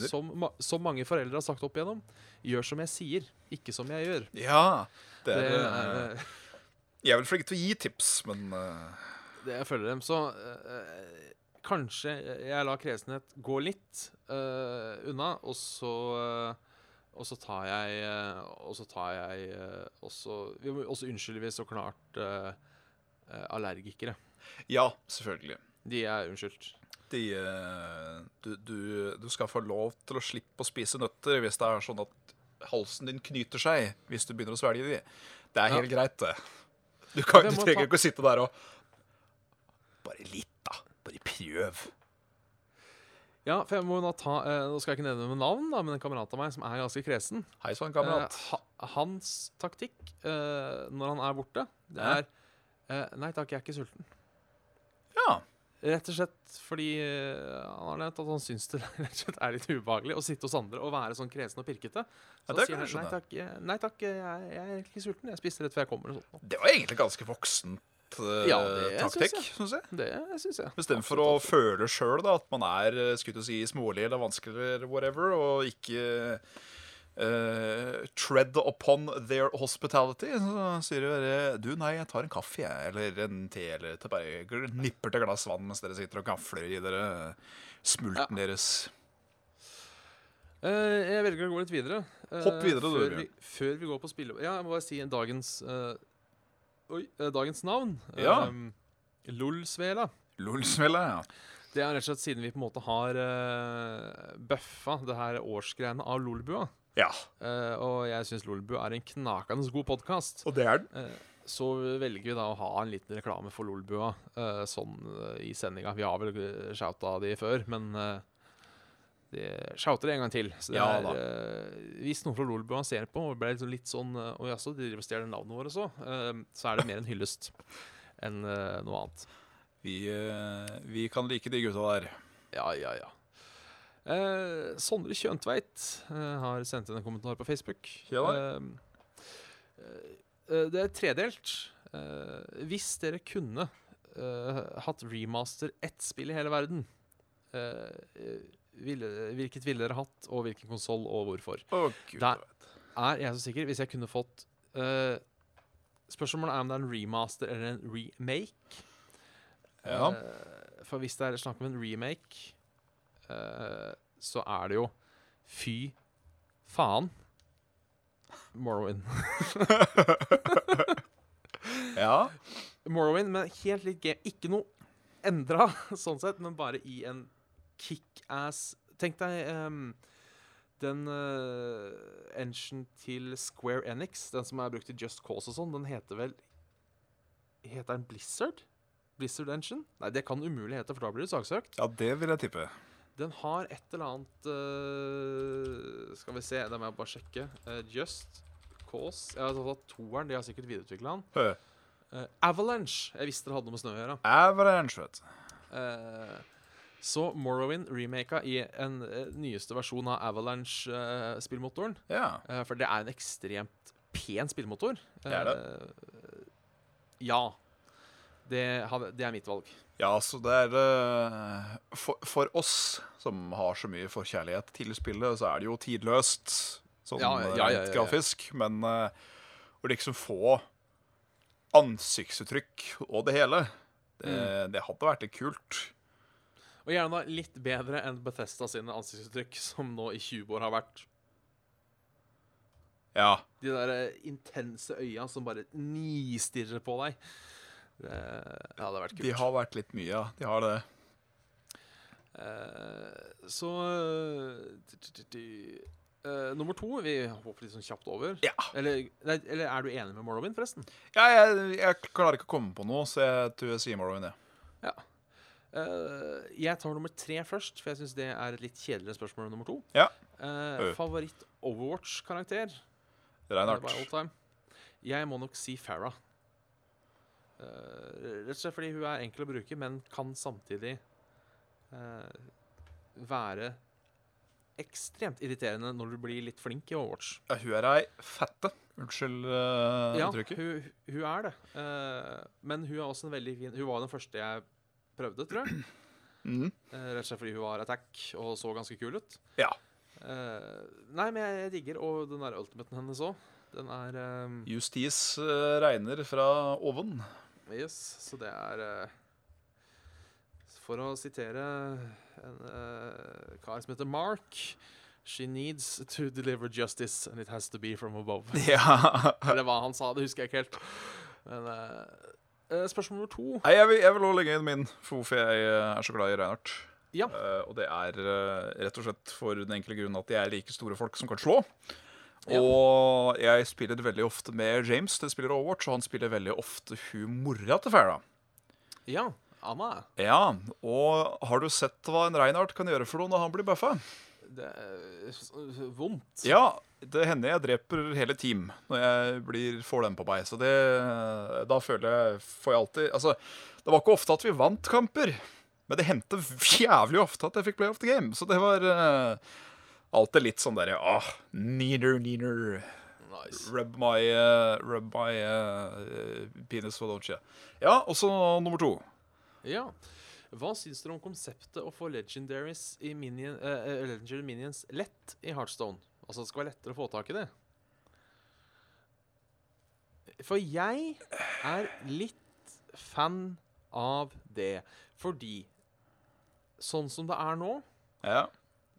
Speaker 1: som, ma som mange foreldre har sagt opp igjennom, gjør som jeg sier, ikke som jeg gjør.
Speaker 2: Ja. Det
Speaker 1: Det
Speaker 2: er,
Speaker 1: er,
Speaker 2: eh,
Speaker 1: øh,
Speaker 2: Jeg er vel flink til å gi tips, men
Speaker 1: det jeg følger dem. Så øh, kanskje jeg lar kresenhet gå litt øh, unna, og så øh, og så tar jeg Og så tar jeg også, vi må- også unnskylder vi så klart allergikere.
Speaker 2: Ja, selvfølgelig.
Speaker 1: De er unnskyldt.
Speaker 2: De, eh, du, du, du skal få lov til å slippe å spise nøtter hvis det er sånn at halsen din knyter seg hvis du begynner å svelge de. Det er
Speaker 1: Ja.
Speaker 2: helt greit, det. Du, kan, du trenger
Speaker 1: ta-
Speaker 2: ikke å sitte der og Bare litt, da. Bare prøv.
Speaker 1: Ja, for jeg må da ta eh, Nå skal jeg ikke nevne med navn, da, men en kamerat av meg som er ganske kresen.
Speaker 2: Hei sånn, kamerat.
Speaker 1: Eh, ha, hans taktikk eh, når han er borte, det er øh, Nei takk, jeg er ikke sulten.
Speaker 2: ja.
Speaker 1: Rett og slett fordi eh, han har nevnt at han syns det rett og slett er litt ubehagelig å sitte hos andre og være sånn kresen og pirkete. Så
Speaker 2: Ja, det
Speaker 1: sier han nei takk, jeg, nei, takk jeg, jeg er egentlig ikke sulten. Jeg spiser rett før jeg kommer.
Speaker 2: Det var egentlig ganske voksent eh,
Speaker 1: Ja, det
Speaker 2: taktikk,
Speaker 1: syns
Speaker 2: jeg.
Speaker 1: Det syns jeg.
Speaker 2: Istedenfor å føle sjøl at man er eh, skulle å si, smålig eller vanskelig eller whatever, og ikke Uh, tread upon their hospitality, så sier de bare Du, nei, jeg tar en kaffe, jeg. Eller en te, eller til bare nipper til glass vann mens dere sitter og gafler i dere smulten deres.
Speaker 1: Uh, jeg velger å gå litt videre. Uh,
Speaker 2: Hopp videre,
Speaker 1: før vi, før vi går på spille... Ja, jeg må bare si dagens eh, Oi, eh, dagens navn.
Speaker 2: Ja.
Speaker 1: Um, Lolsvela.
Speaker 2: Lolsvela, ja.
Speaker 1: Det er rett og slett siden vi på en måte har uh, bøffa det her årsgreiene av Lolbua.
Speaker 2: Ja,
Speaker 1: Uh, og jeg syns Lolbua er en knakende god podkast.
Speaker 2: og det er den.
Speaker 1: Så velger vi da å ha en liten reklame for Lolbua uh, sånn eh, i sendinga. Vi har vel eh, shouta de før, men uh, det shouter det en gang til. Så det
Speaker 2: Ja
Speaker 1: er, eh, hvis noen fra Lolbua ser på og ble liksom litt sånn uh, Å jaså, de driver og stjeler navnet vårt så, uh, så er det mer en hyllest enn eh, noe annet.
Speaker 2: Vi, eh, vi kan like de gutta der.
Speaker 1: Ja, ja, ja. Eh, Sondre Kjøntveit eh, har sendt inn en kommentar på Facebook.
Speaker 2: Ja
Speaker 1: Eh, eh, det er tredelt. Eh, hvis dere kunne eh, hatt remaster ett spill i hele verden, eh, eh, ville, hvilket ville dere hatt, og hvilken konsoll, og hvorfor?
Speaker 2: Oh, gud,
Speaker 1: Der er jeg så sikker. Hvis jeg kunne fått uh, Spørsmålet er om det er en remaster eller en remake.
Speaker 2: Ja.
Speaker 1: Uh, for hvis det er snakk om en remake, uh, så er det jo fy faen Morrowind.
Speaker 2: Ja.
Speaker 1: Morrowind, men helt litt game. Ikke noe endra, sånn sett, men bare i en kickass Tenk deg um, den uh, engine til Square Enix, den som er brukt i Just Cause og sånn, den heter vel Heter den Blizzard? Blizzard Engine? Nei, det kan umulig hete, for da blir det saksøkt.
Speaker 2: ja, det vil jeg tippe.
Speaker 1: Den har et eller annet uh, Skal vi se, det må jeg bare sjekke. Uh, Just Cause Jeg har tatt toeren, de har sikkert videreutvikla den.
Speaker 2: Hø.
Speaker 1: Eh, Avalanche. Jeg visste det hadde noe med snø å gjøre.
Speaker 2: Avalanche, vet du.
Speaker 1: Eh, så Morrowind remaka i en uh, nyeste versjon av Avalanche-spillmotoren.
Speaker 2: Ja.
Speaker 1: for det er en ekstremt pen spillmotor.
Speaker 2: Det er det.
Speaker 1: Eh, ja. Det, det er mitt valg.
Speaker 2: Ja, så det er eh, for, for oss som har så mye forkjærlighet til spillet, så er det jo tidløst, sånn
Speaker 1: Ja, ja, ja,
Speaker 2: grafisk. Men eh, å liksom få ansiktsuttrykk og det hele, det,
Speaker 1: Mm.
Speaker 2: det hadde vært litt kult.
Speaker 1: Og gjerne litt bedre enn Bethesda sine ansiktsuttrykk, som nå i 20 år har vært.
Speaker 2: Ja.
Speaker 1: De der eh, intense øya som bare nistirrer på deg. Det, det hadde vært kult.
Speaker 2: De har vært litt mye, ja. De har det.
Speaker 1: Eh, så eh, Nummer to Vi hopper litt sånn kjapt over.
Speaker 2: Ja.
Speaker 1: Eller, nei, eller er du enig med Morrowind, forresten?
Speaker 2: ja jeg, jeg klarer ikke å komme på noe, så jeg tror jeg sier Morrowind, jeg.
Speaker 1: Eh, jeg tar nummer tre først, for jeg syns det er et litt kjedeligere spørsmål enn nummer to.
Speaker 2: Ja.
Speaker 1: Eh,
Speaker 2: Øh.
Speaker 1: favoritt Overwatch-karakter?
Speaker 2: Reinhardt.
Speaker 1: Jeg må nok si Farah. Uh, rett og slett fordi hun er enkel å bruke, men kan samtidig eh, være ekstremt irriterende når du blir litt flink i Overwatch.
Speaker 2: Ja, hun er ei fette. Unnskyld uh,
Speaker 1: Ja,
Speaker 2: uttrykket.
Speaker 1: hun, hun er det. Eh, men hun er også en veldig fin Hun var den første jeg prøvde, tror jeg. Mm. Rett og slett fordi hun var attack og så ganske kul ut.
Speaker 2: Ja.
Speaker 1: Eh, nei, men jeg, digger, og den der ultimaten hennes òg. Den er eh,
Speaker 2: Justis regner fra oven.
Speaker 1: Yes, så det er For å sitere en kar som heter Mark She needs to deliver justice, and it has to be from above.
Speaker 2: Ja.
Speaker 1: Eller hva han sa, det husker jeg ikke helt. Men eh, spørsmål nummer to.
Speaker 2: Nei, jeg vil, jeg vil også legge inn min for hvorfor jeg eh, er så glad i Reinhardt.
Speaker 1: Ja.
Speaker 2: Uh, og det er uh, rett og slett for den enkle grunn at de er like store folk som kan slå.
Speaker 1: Ja.
Speaker 2: Og jeg spiller veldig ofte med James, det spiller Overwatch, og han spiller veldig ofte hun mora til Farah.
Speaker 1: Ja, Anna.
Speaker 2: Ja, og har du sett hva en Reinhardt kan gjøre for noe når han blir buffa?
Speaker 1: Det er vondt.
Speaker 2: Ja, det hender jeg dreper hele team når jeg blir, får den på meg. Så det Da føler jeg Får jeg alltid Altså, det var ikke ofte at vi vant kamper, men det hendte jævlig ofte at jeg fikk play of the game. Så det var uh, alltid litt sånn derre Åh, oh, neener, neener.
Speaker 1: Nice.
Speaker 2: Rub my, uh, rub my uh, penis for don't you. Ja, og så nummer to.
Speaker 1: Ja. Hva syns dere om konseptet å få legendaries i minion, eh, eh, Legendary Minions lett i Heartstone? Altså det skal være lettere å få tak i det. For jeg er litt fan av det. Fordi sånn som det er nå,
Speaker 2: Ja.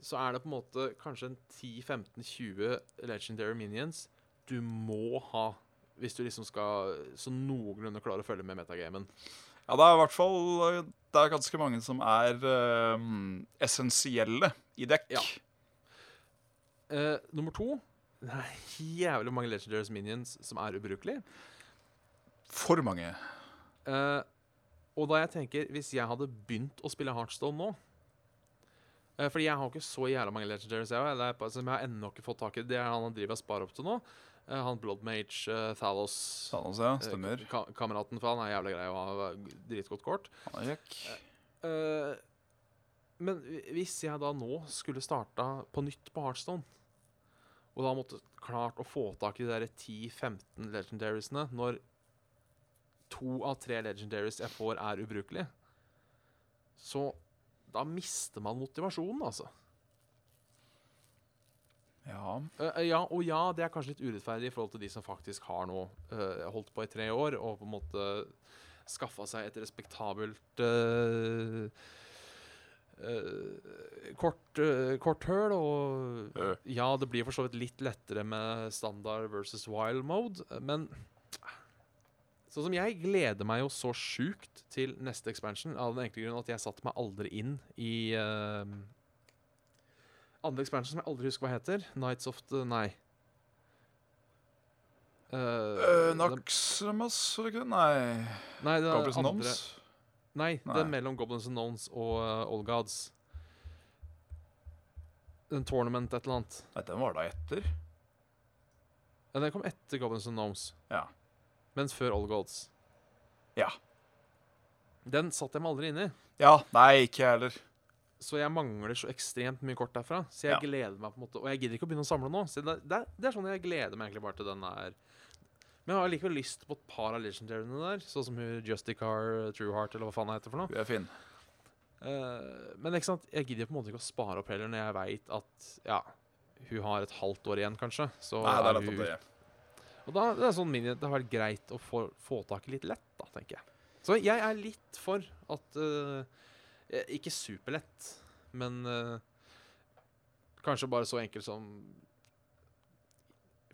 Speaker 1: så er det på en måte kanskje en 10-15-20 Legendary Minions du må ha hvis du liksom skal så noenlunde klare å følge med metagamen.
Speaker 2: Ja, det er i hvert fall Det er ganske mange som er uh, essensielle i dekk.
Speaker 1: Ja. Uh, nummer to Det er jævlig mange Legendaries Minions som er ubrukelige.
Speaker 2: For mange.
Speaker 1: Uh, og da jeg tenker Hvis jeg hadde begynt å spille Heartstone nå Fordi jeg har ikke så jævla mange Legendaries, jeg, som jeg har ennå ikke fått tak i. Det han driver og sparer opp til nå. Eh, han Bloodmage, uh, Thalos
Speaker 2: Thanos, ja.
Speaker 1: eh,
Speaker 2: Stemmer.
Speaker 1: ka kameraten for han er jævlig grei og har dritgodt kort. Eh, men hvis jeg da nå skulle starta på nytt på Heartstone, og da måtte klart å få tak i de der 10-15 legendariesene når to av tre legendaries jeg får, er ubrukelige, så da mister man motivasjonen, altså.
Speaker 2: Ja.
Speaker 1: Uh, ja, og ja, det er kanskje litt urettferdig i forhold til de som faktisk har nå uh, holdt på i tre år og på en måte skaffa seg et respektabelt uh, kort, uh, korthøl. Og ja, det blir for så vidt litt lettere med standard versus wild mode, men Sånn som jeg gleder meg jo så sjukt til neste expansion, av den enkle grunn at jeg satte meg aldri inn i eh, andre expansion som jeg aldri husker hva heter. Nights of the Nei. Uh,
Speaker 2: Uh, Naxxramas, det ikke det? Nei.
Speaker 1: Nei, det
Speaker 2: Goblins and
Speaker 1: Nones?
Speaker 2: Gnomes?
Speaker 1: Nei,
Speaker 2: det
Speaker 1: er mellom Goblins and Nones og uh, Old Gods. En tournament, et eller annet.
Speaker 2: Nei, den var da etter.
Speaker 1: Ja, den kom etter Goblins and Gnomes,
Speaker 2: Ja.
Speaker 1: Men før Old Gods.
Speaker 2: Ja.
Speaker 1: Den satt jeg meg aldri inn i.
Speaker 2: Ja, nei, ikke jeg heller.
Speaker 1: Så jeg mangler så ekstremt mye kort derfra. Så jeg
Speaker 2: Ja.
Speaker 1: gleder meg på en måte Og jeg gidder ikke å begynne å samle nå. Så det, det, det er sånn jeg gleder meg egentlig bare til den der. Men jeg har likevel lyst på et par av legendaryene der. Sånn som Justicar, Trueheart, eller hva faen det heter for noe.
Speaker 2: Hun er fin.
Speaker 1: Uh, men ikke sant, jeg gidder på en måte ikke å spare opp heller når jeg veit at ja, hun har et halvt år igjen, kanskje. Så
Speaker 2: Nei, det er
Speaker 1: er
Speaker 2: nettopp
Speaker 1: hun,
Speaker 2: det.
Speaker 1: og da det er sånn mini, det har vært greit å få, få tak i litt lett, da, tenker jeg. Så jeg er litt for at eh, Ikke superlett, men uh, kanskje bare så enkelt som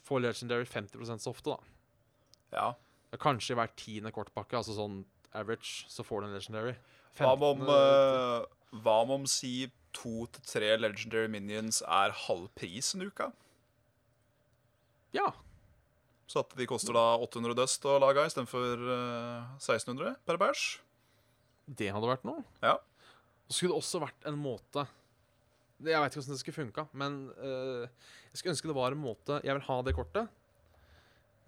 Speaker 1: Få legendary 50 så ofte, da.
Speaker 2: Ja.
Speaker 1: Kanskje i hver tiende kortpakke, altså sånn average, så får du en legendary.
Speaker 2: Hva med om,
Speaker 1: 15, eh,
Speaker 2: eh, hva med om si to til tre legendary minions er halv pris en uke?
Speaker 1: Ja.
Speaker 2: Så at de koster da 800 dust å lage istedenfor uh, 1600 per bæsj?
Speaker 1: Det hadde vært noe.
Speaker 2: Ja.
Speaker 1: Så skulle det også vært en måte Jeg veit ikke hvordan det skulle funka, men øh, jeg skulle ønske det var en måte Jeg vil ha det kortet.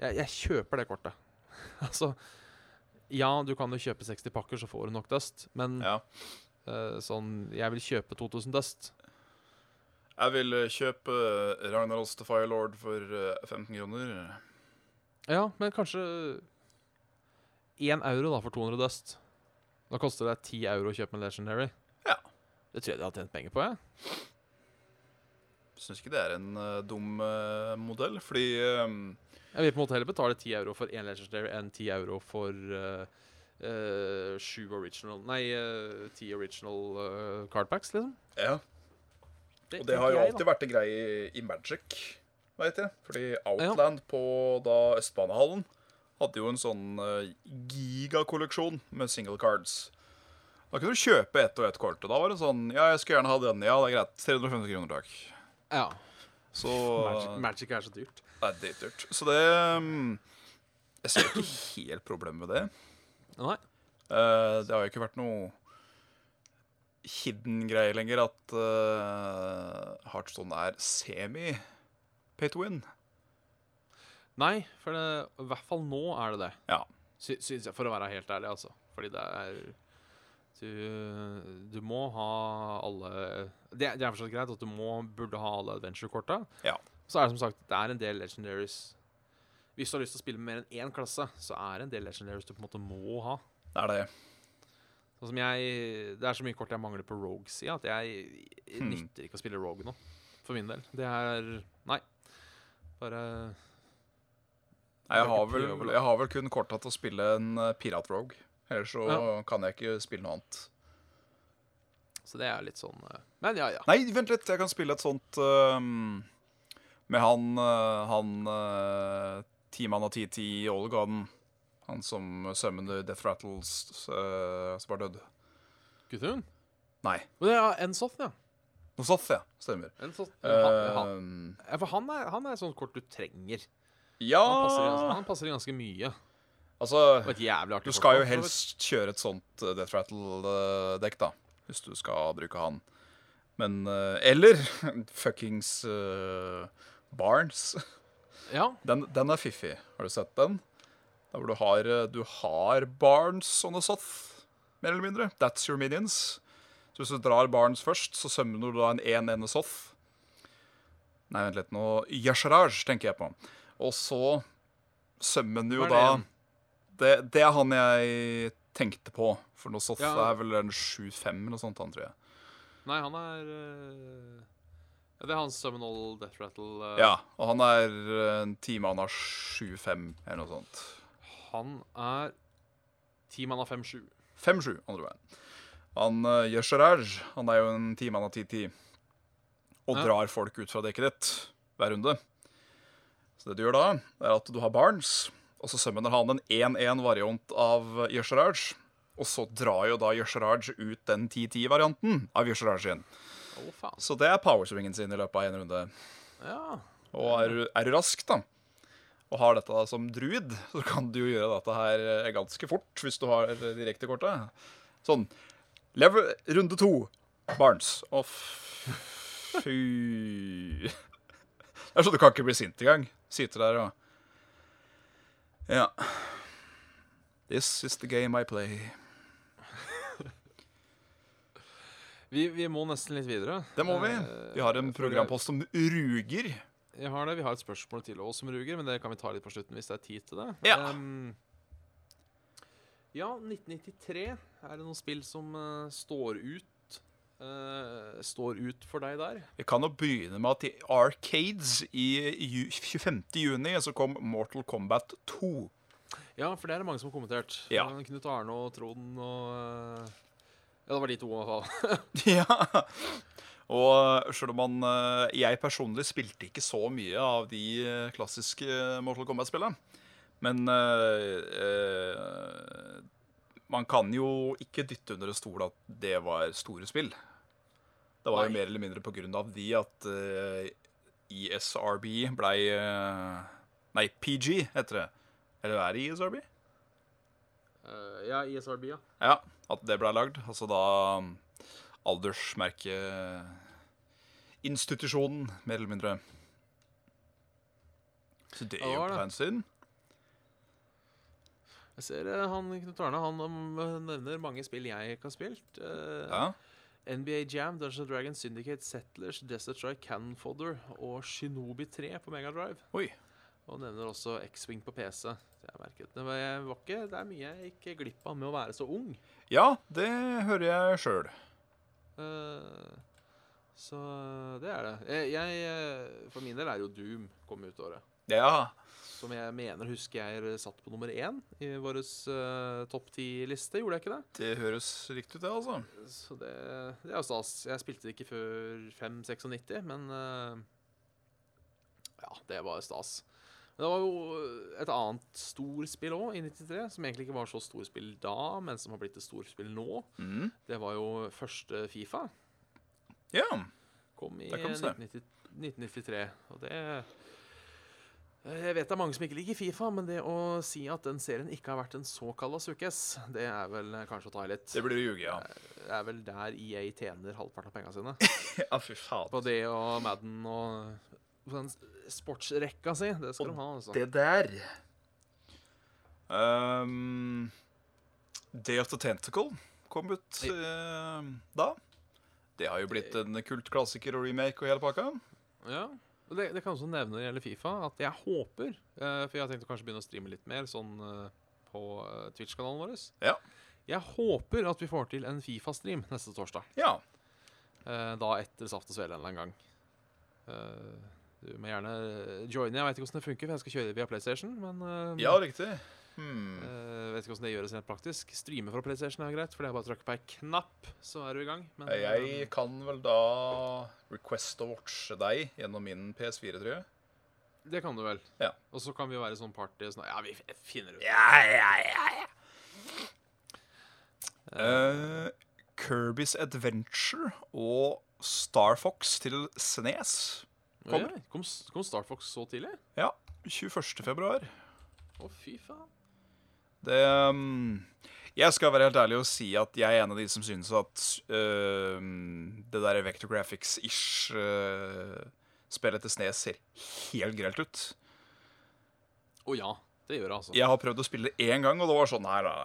Speaker 1: Jeg, jeg kjøper det kortet. altså Ja, du kan jo kjøpe 60 pakker, så får du nok dust, men
Speaker 2: ja.
Speaker 1: øh, sånn Jeg vil kjøpe 2000 dust.
Speaker 2: Jeg vil eh, kjøpe uh, Ragnarals The Firelord for eh, 15 kroner.
Speaker 1: Ja, men kanskje én euro da for 200 dust. Da koster det 10 euro å kjøpe en legendary.
Speaker 2: Ja.
Speaker 1: Det tror jeg de har tjent penger på, jeg.
Speaker 2: Syns ikke det er en uh, dum uh, modell, fordi um...
Speaker 1: Jeg vil på en måte heller betale 10 euro for én Legendary enn 10 euro for uh, uh, original Nei, uh, 10 original cardpacks, liksom.
Speaker 2: Ja.
Speaker 1: Det,
Speaker 2: Og det har jo
Speaker 1: alltid jeg,
Speaker 2: vært en greie i- i Magic, veit jeg. Fordi Outland på da Østbanehallen hadde jo en sånn gigakolleksjon med single cards. Da kunne du kjøpe ett og ett kort, og da var det sånn Ja, jeg skulle gjerne ha den. Ja, det er greit. 350 kroner, takk.
Speaker 1: Ja.
Speaker 2: Så
Speaker 1: Magic, Magic er så dyrt.
Speaker 2: Det er dritdyrt. Så det mm, Jeg ser ikke helt problemet med det.
Speaker 1: Nei.
Speaker 2: Uh, det har jo ikke vært noe hidden greie lenger at uh, Heartstone er semi-pay to win.
Speaker 1: Nei, for det, i hvert fall nå er det det.
Speaker 2: Ja.
Speaker 1: Sy syns jeg, for å være helt ærlig, altså. Fordi det er Du, du må ha alle Det, det er fortsatt greit at du må, burde ha alle adventure-korta.
Speaker 2: Ja.
Speaker 1: Så er det som sagt Det er en del legendaries. Hvis du har lyst til å spille med mer enn én klasse, så er det en del legendaries du på en måte må ha.
Speaker 2: Det er det.
Speaker 1: Sånn som jeg Det er så mye kort jeg mangler på Rogue-sida at jeg
Speaker 2: Hmm.
Speaker 1: nytter ikke å spille Rogue nå. For min del. Det er Nei. Bare
Speaker 2: Nei, jeg, har vel, jeg har vel kun korta til å spille en eh, Pirat Rogue. Ellers så
Speaker 1: Ja.
Speaker 2: kan jeg ikke spille noe annet.
Speaker 1: Så det er litt sånn eh, Men ja, ja.
Speaker 2: Nei, vent litt. Jeg kan spille et sånt ehm, med han uh, Han uh, Timan og TT Olgaden. Han som summoner Death Rattles uh, som var død.
Speaker 1: Guthun?
Speaker 2: Nei.
Speaker 1: Men det er Ensoth, ja.
Speaker 2: Noe ja. Stemmer.
Speaker 1: Ensoth, han, han, for han er, han er sånn kort du trenger.
Speaker 2: ja
Speaker 1: Han passer, han passer ganske mye.
Speaker 2: Altså Du skal jo helst kjøre et sånt eh, Death Rattle-dekk, da. Hvis du skal bruke han. Men eh, Eller fuckings uh, Barnes.
Speaker 1: Ja.
Speaker 2: Den, den er fiffig. Har du sett den? Der hvor du har, du har Barnes on the sånt, mer eller mindre. That's your minions. Så hvis du drar Barnes først, så sømmer du da en 1-1 Soth. Nei, vent litt, nå Yasharaj tenker jeg på. Og så sømmer du jo da
Speaker 1: igjen?
Speaker 2: Det, det er han jeg tenkte på. For noe Soth
Speaker 1: Ja.
Speaker 2: er vel en 7-5 eller noe sånt, han tror jeg.
Speaker 1: Nei, han er uh, Det er hans Seminole Death Rattle. Uh,
Speaker 2: Ja, og han er eh, en time han har 7-5 eller noe sånt.
Speaker 1: Han er ti mann av 5-7.
Speaker 2: 5-7, andre veien. Han uh, Yesheraj, han er jo en time han har 10-10. Og
Speaker 1: Ja.
Speaker 2: drar folk ut fra dekket ditt hver runde. Så det du gjør da, er at du har Barnes, og så summoner han en 1-1-variant av Yasharaj. Og så drar jo da Yasharaj ut den 10-10-varianten av Yasharaj sin.
Speaker 1: Å, faen.
Speaker 2: Så det er powerswingen sin i løpet av en runde.
Speaker 1: Ja.
Speaker 2: Og er du, er du rask, da, og har dette da som druid, så kan du jo gjøre dette her eh, ganske fort hvis du har direkte kortet. Sånn. Level, runde to. Barnes. Å, fy Det er sånn du kan ikke bli sint engang. Sitter der og Ja. This is the game I play.
Speaker 1: Vi, vi må nesten litt videre.
Speaker 2: Det må vi.
Speaker 1: Eh,
Speaker 2: Vi har en programpost som ruger.
Speaker 1: Jeg har det. Vi har et spørsmål til oss som ruger, men det kan vi ta litt på slutten hvis det er tid til det.
Speaker 2: Ja.
Speaker 1: um, ja, 1993. Er det noen spill som uh, står ut? Eh, står ut for deg der?
Speaker 2: Vi kan jo begynne med at i Arcades i ju- 25. juni så kom Mortal Kombat 2.
Speaker 1: Ja, for det er det mange som har kommentert.
Speaker 2: Ja.
Speaker 1: Eh, Knut Arne og Trond og uh, Ja, det var de to. i hvert fall.
Speaker 2: Ja. Og selv om man Jeg personlig spilte ikke så mye av de klassiske Mortal Kombat-spillene. Men eh, man kan jo ikke dytte under en stol at det var store spill. Det var jo mer eller mindre på grunn av de at uh, ESRB blei uh, Nei, PG heter det. Eller er det ESRB?
Speaker 1: Uh, ja, ISRB, ja.
Speaker 2: Ja, at det ble lagd. Altså da um, aldersmerkeinstitusjonen, mer eller mindre. Så det er jo på
Speaker 1: en
Speaker 2: hensyn.
Speaker 1: Jeg ser eh, han Knut Arne han um, nevner mange spill jeg ikke har spilt. Eh,
Speaker 2: Ja.
Speaker 1: NBA Jam, Dungeons Dragons, Syndicate, Settlers, Desert Strike, Cannon Fodder og Shinobi 3 på Mega Drive.
Speaker 2: Oi.
Speaker 1: Og nevner også X-Wing på PC. Det, jeg merket. Det, var, ikke, det er mye jeg gikk glipp av med å være så ung.
Speaker 2: ja, det hører jeg sjøl.
Speaker 1: Uh, så det er det. Jeg, jeg, eh, for min del er jo Doom kom ut året.
Speaker 2: Ja.
Speaker 1: Som jeg mener husker jeg satt på nummer én i vår topp ti-liste. Gjorde jeg ikke det?
Speaker 2: Det høres riktig ut, det, altså.
Speaker 1: Så det, det er jo stas. Jeg spilte det ikke før 5-96, men uh, Ja, det var stas. Men det var jo et annet storspill òg, i 93, som egentlig ikke var så storspill da, men som har blitt et storspill nå.
Speaker 2: Mm.
Speaker 1: Det var jo første Fifa.
Speaker 2: Ja.
Speaker 1: Kom i. 1990 1993. Og det Jeg vet det er mange som ikke liker Fifa, men det å si at den serien ikke har vært en såkalla sukkes, det er vel kanskje å ta i litt.
Speaker 2: Det blir å ljuge, ja.
Speaker 1: Det er vel der EA tjener halvparten av pengene sine.
Speaker 2: Ja, fy faen.
Speaker 1: På det og Madden og den sportsrekka si. Det skal
Speaker 2: Og
Speaker 1: de ha, altså.
Speaker 2: Det der um, Day of the Tentacle kom ut uh, da. Det har jo blitt en kultklassiker og remake og hele pakka.
Speaker 1: Ja. Det, det kan også nevne når det gjelder Fifa, at jeg håper uh, For jeg har tenkt å kanskje begynne å streame litt mer sånn uh, på uh, Twitch-kanalen vår.
Speaker 2: Ja.
Speaker 1: Jeg håper at vi får til en Fifa-stream neste torsdag.
Speaker 2: Ja.
Speaker 1: Da etter Saft og Svele en eller annen gang. Du må gjerne joine. Jeg vet ikke hvordan det funker, for jeg skal kjøre via PlayStation. Men
Speaker 2: ja, riktig. Hmm.
Speaker 1: Uh, vet ikke hvordan det gjøres rent praktisk. Streame fra PlayStation er greit, for det er bare å trykke på ei knapp, så er du i gang. Men
Speaker 2: Jeg
Speaker 1: eh,
Speaker 2: kan vel da request å watche deg gjennom min PS4, tror jeg.
Speaker 1: det kan du vel.
Speaker 2: Ja.
Speaker 1: Og så kan vi jo være sånn party sånn Ja, vi finner ut.
Speaker 2: Ja, ja, ja, ja. Uh, Kirby's Adventure og Star Fox til Snes. kommer.
Speaker 1: Kom, kom Star Fox så tidlig?
Speaker 2: Ja, 21. februar.
Speaker 1: Å, fy faen.
Speaker 2: Det um, Jeg skal være helt ærlig og si at jeg er en av de som synes at um, det der Vector Graphics-ish uh, spillet til Snes ser helt grelt ut.
Speaker 1: Å ja, det gjør det, altså.
Speaker 2: Jeg har prøvd å spille det én gang, og det var sånn her da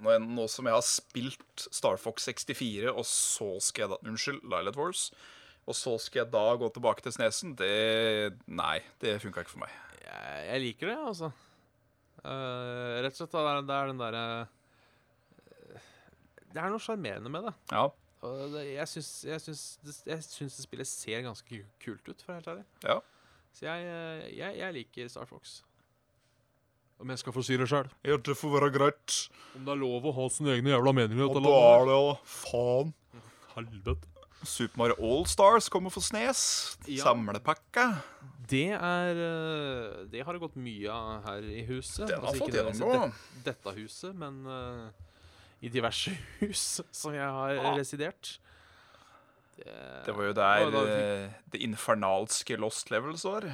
Speaker 2: Nå, nå som jeg har spilt Star Fox 64, og så skal jeg da Unnskyld, Lilet Wars. Og så skal jeg da gå tilbake til Snesen. Det Nei, det funka ikke for meg.
Speaker 1: Jeg, jeg liker det, altså. Eh, rett og slett, det er, det er den derre uh, Det er noe sjarmerende med det.
Speaker 2: Ja.
Speaker 1: Og det jeg syns jeg syns jeg syns det spillet ser ganske kult ut, for å være helt ærlig.
Speaker 2: Ja.
Speaker 1: Så jeg, eh, jeg, jeg liker Star Fox. Om jeg skal få si det sjøl.
Speaker 2: ja, det får være greit.
Speaker 1: Om det er lov å ha sine egne jævla meninger
Speaker 2: Og da er det jo faen.
Speaker 1: Helvete.
Speaker 2: Super Mario All-Stars kommer for Snes.
Speaker 1: Ja.
Speaker 2: Samlepakke.
Speaker 1: Det er eh, Det har det gått mye av her i huset.
Speaker 2: Den har
Speaker 1: Altså,
Speaker 2: fått gjennomgå.
Speaker 1: det- dette huset, men uh, i diverse hus som jeg har
Speaker 2: Ja.
Speaker 1: residert.
Speaker 2: Det var jo der
Speaker 1: det,
Speaker 2: eh, det infernalske Lost Levels var.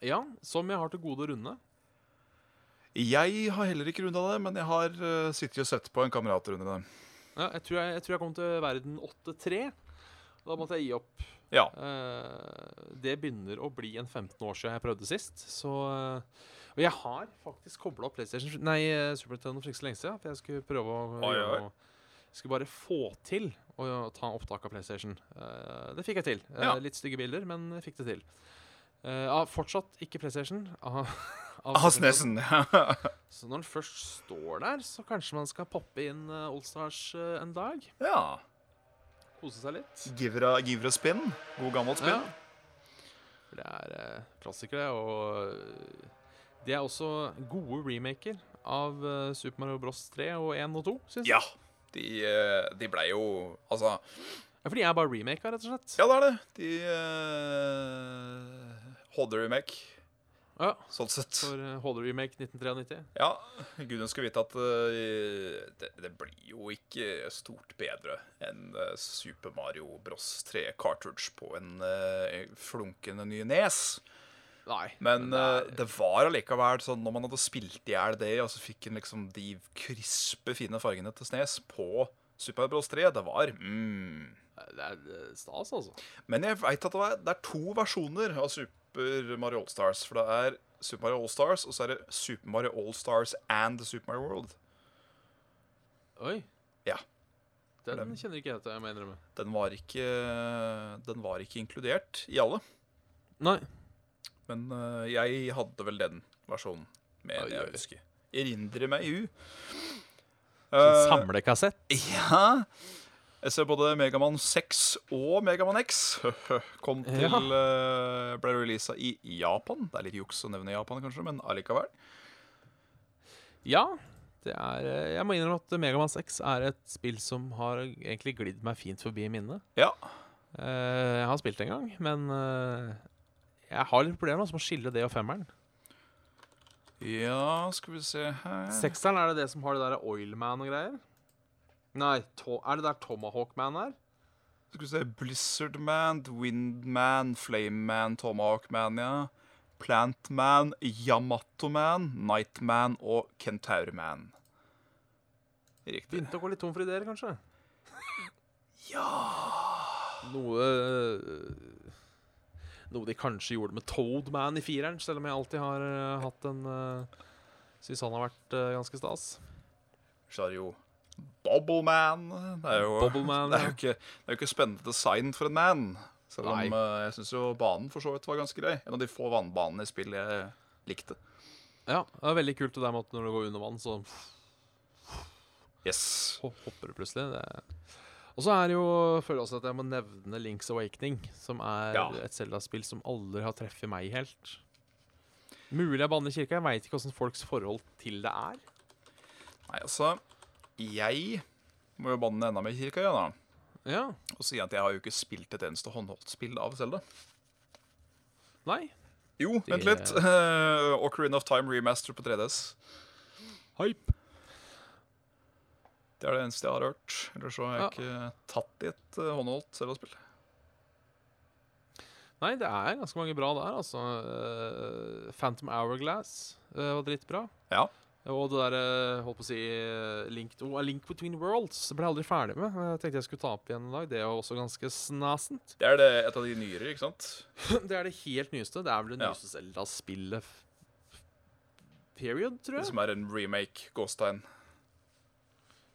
Speaker 1: Ja, som jeg har til gode å runde.
Speaker 2: Jeg har heller ikke runda det, men jeg har uh, sittet og sett på en kamerat runde det.
Speaker 1: Ja, jeg, tror jeg, jeg tror jeg kom til verden 8-3. Da måtte jeg gi opp.
Speaker 2: Ja.
Speaker 1: Uh, det begynner å bli en 15 år siden jeg prøvde sist. Så uh, Og jeg har faktisk kobla opp PlayStation Nei, eh, Super Nintendo for ikke så lenge siden. For jeg skulle prøve å
Speaker 2: Oi, oi.
Speaker 1: jeg skulle bare få til å ta opptak av PlayStation. Uh, det fikk jeg til.
Speaker 2: Ja.
Speaker 1: Litt stygge bilder, men jeg fikk det til. Uh, fortsatt ikke PlayStation. Av, av
Speaker 2: Ah,
Speaker 1: Super Nintendo.
Speaker 2: Snesen.
Speaker 1: Så når den først står der, så kanskje man skal poppe inn uh, Allstars uh, en dag.
Speaker 2: ja.
Speaker 1: Kose seg litt.
Speaker 2: Give it a, give it a spin. God gammelt spin.
Speaker 1: Ja. det er eh, klassikere, og de det er også gode remaker av eh, Super Mario Bros 3 og 1 og 2, syns
Speaker 2: Ja. De, eh, de blei jo Altså
Speaker 1: Ja, for de er bare remaker rett og slett.
Speaker 2: Ja, det er det. De eh, HD-remake,
Speaker 1: Ja,
Speaker 2: sånn sett.
Speaker 1: For HD Remake 1993.
Speaker 2: Ja, Gud skal vite at uh, det, det blir jo ikke stort bedre enn uh, Super Mario Bros 3 cartridge på en uh, flunkende ny nes.
Speaker 1: Nei.
Speaker 2: Men
Speaker 1: det
Speaker 2: eh,
Speaker 1: er-
Speaker 2: det var allikevel sånn når man hadde spilt i hjel det, og så fikk en liksom de krispe, fine fargene til Snes på Super Mario Bros 3, det var mm.
Speaker 1: Det er eh, stas, altså.
Speaker 2: Men jeg veit at det er to versjoner av Super Mario All-Stars. For det er Super Mario All-Stars, og så er det Super Mario All-Stars and Super Mario World.
Speaker 1: Oi.
Speaker 2: Ja.
Speaker 1: Den
Speaker 2: Den-
Speaker 1: kjenner ikke jeg til, jeg må innrømme.
Speaker 2: Den var ikke, den var ikke inkludert i alle.
Speaker 1: Nei.
Speaker 2: Men uh, jeg hadde vel den versjonen, mener
Speaker 1: Oi, oi,
Speaker 2: jeg
Speaker 1: oi.
Speaker 2: husker. Erindrer meg jo.
Speaker 1: Uh,
Speaker 2: Eh,
Speaker 1: samlekassett.
Speaker 2: Ja. Jeg ser både Megaman 6 og Megaman X kom til
Speaker 1: Ja.
Speaker 2: eh, ble releasa i Japan. Det er litt juks å nevne Japan, kanskje, men allikevel.
Speaker 1: Ja. Det er, eh, jeg må innrømme at Megaman 6 er et spill som har egentlig glidd meg fint forbi minnet.
Speaker 2: Ja.
Speaker 1: Eh, Jeg har spilt en gang, men jeg har litt problemer med å skille det og femmeren.
Speaker 2: Ja, skal vi se her
Speaker 1: Sekseren, er det det som har det der Oilman og greier? Nei, to, er det der Tomahawk-man er?
Speaker 2: Skal vi se Blizzardman, Windman, Tomahawk-man, ja. Plant-man, Yamato-man, Night-man og Kentaurman. Riktig.
Speaker 1: Begynte å gå litt tom for ideer, kanskje?
Speaker 2: Ja
Speaker 1: Noe eh, Noe de kanskje gjorde med Toadman i fireren, selv om jeg alltid har eh, hatt en uh, Syns han har vært eh, ganske stas.
Speaker 2: Så er det jo Bobbleman. Det er jo,
Speaker 1: Bobbleman,
Speaker 2: det er jo ikke, det er jo ikke spennende design for en man. Selv om eh, jeg syns jo banen for så vidt var ganske grei. En av de få vannbanene i spill jeg likte.
Speaker 1: Ja, det er veldig kult det der med at når du går under vann, så
Speaker 2: Yes.
Speaker 1: hopper du plutselig. Det og så er det jo føler jeg også at jeg må nevne Links Awakening, som er
Speaker 2: Ja.
Speaker 1: et Zelda-spill som aldri har treffet meg helt. Mulig jeg banner i kirka. Jeg veit ikke åssen folks forhold til det er.
Speaker 2: Nei, altså Jeg må jo banne enda mer kirka, ja, da.
Speaker 1: Ja,
Speaker 2: Og si at jeg har jo ikke spilt et eneste håndholdt-spill av Selda.
Speaker 1: Nei.
Speaker 2: Jo,
Speaker 1: Det-
Speaker 2: vent litt. Uh, Ocarina of Time remaster på 3DS.
Speaker 1: Hype.
Speaker 2: Det er det eneste jeg har hørt. Ellers så har jeg
Speaker 1: Ja.
Speaker 2: ikke tatt i et uh, håndholdt Selda-spill.
Speaker 1: Nei, det er ganske mange bra der, altså. Uh, Phantom Hourglass uh, var dritbra.
Speaker 2: Ja.
Speaker 1: Og det derre, holdt på å si eh, Link, oh, Link Between Worlds ble jeg aldri ferdig med. Jeg tenkte jeg skulle ta opp igjen en dag. Det er også ganske snasent.
Speaker 2: Det er det, et av de nyere, ikke sant?
Speaker 1: Det er det helt nyeste. Det er vel det
Speaker 2: Ja.
Speaker 1: nyeste Zelda-spillet Period, tror
Speaker 2: Det
Speaker 1: jeg.
Speaker 2: som er en remake, Gåstein.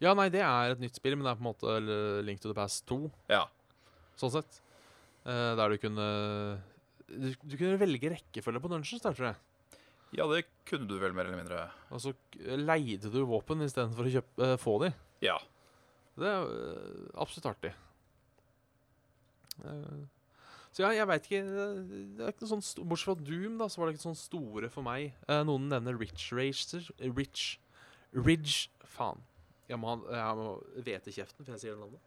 Speaker 1: Ja, nei, det er et nytt spill, men det er på en måte Link to the Past 2,
Speaker 2: Ja.
Speaker 1: sånn sett. Eh, der du kunne du, du kunne velge rekkefølge på dungeons der, tror jeg.
Speaker 2: Ja, det kunne du vel mer eller mindre.
Speaker 1: Og så leide du våpen istedenfor å kjøpe, eh, få de.
Speaker 2: Ja.
Speaker 1: Det er øh, absolutt artig. Eh, så ja, jeg veit ikke det- Det er ikke noe sånn sto- Bortsett fra Doom, da, så var det ikke sånn store for meg. Eh, noen nevner Rich Racer eh, Rich Ridge Faen. Jeg må, ha, jeg må hvete i kjeften før jeg sier det navnet.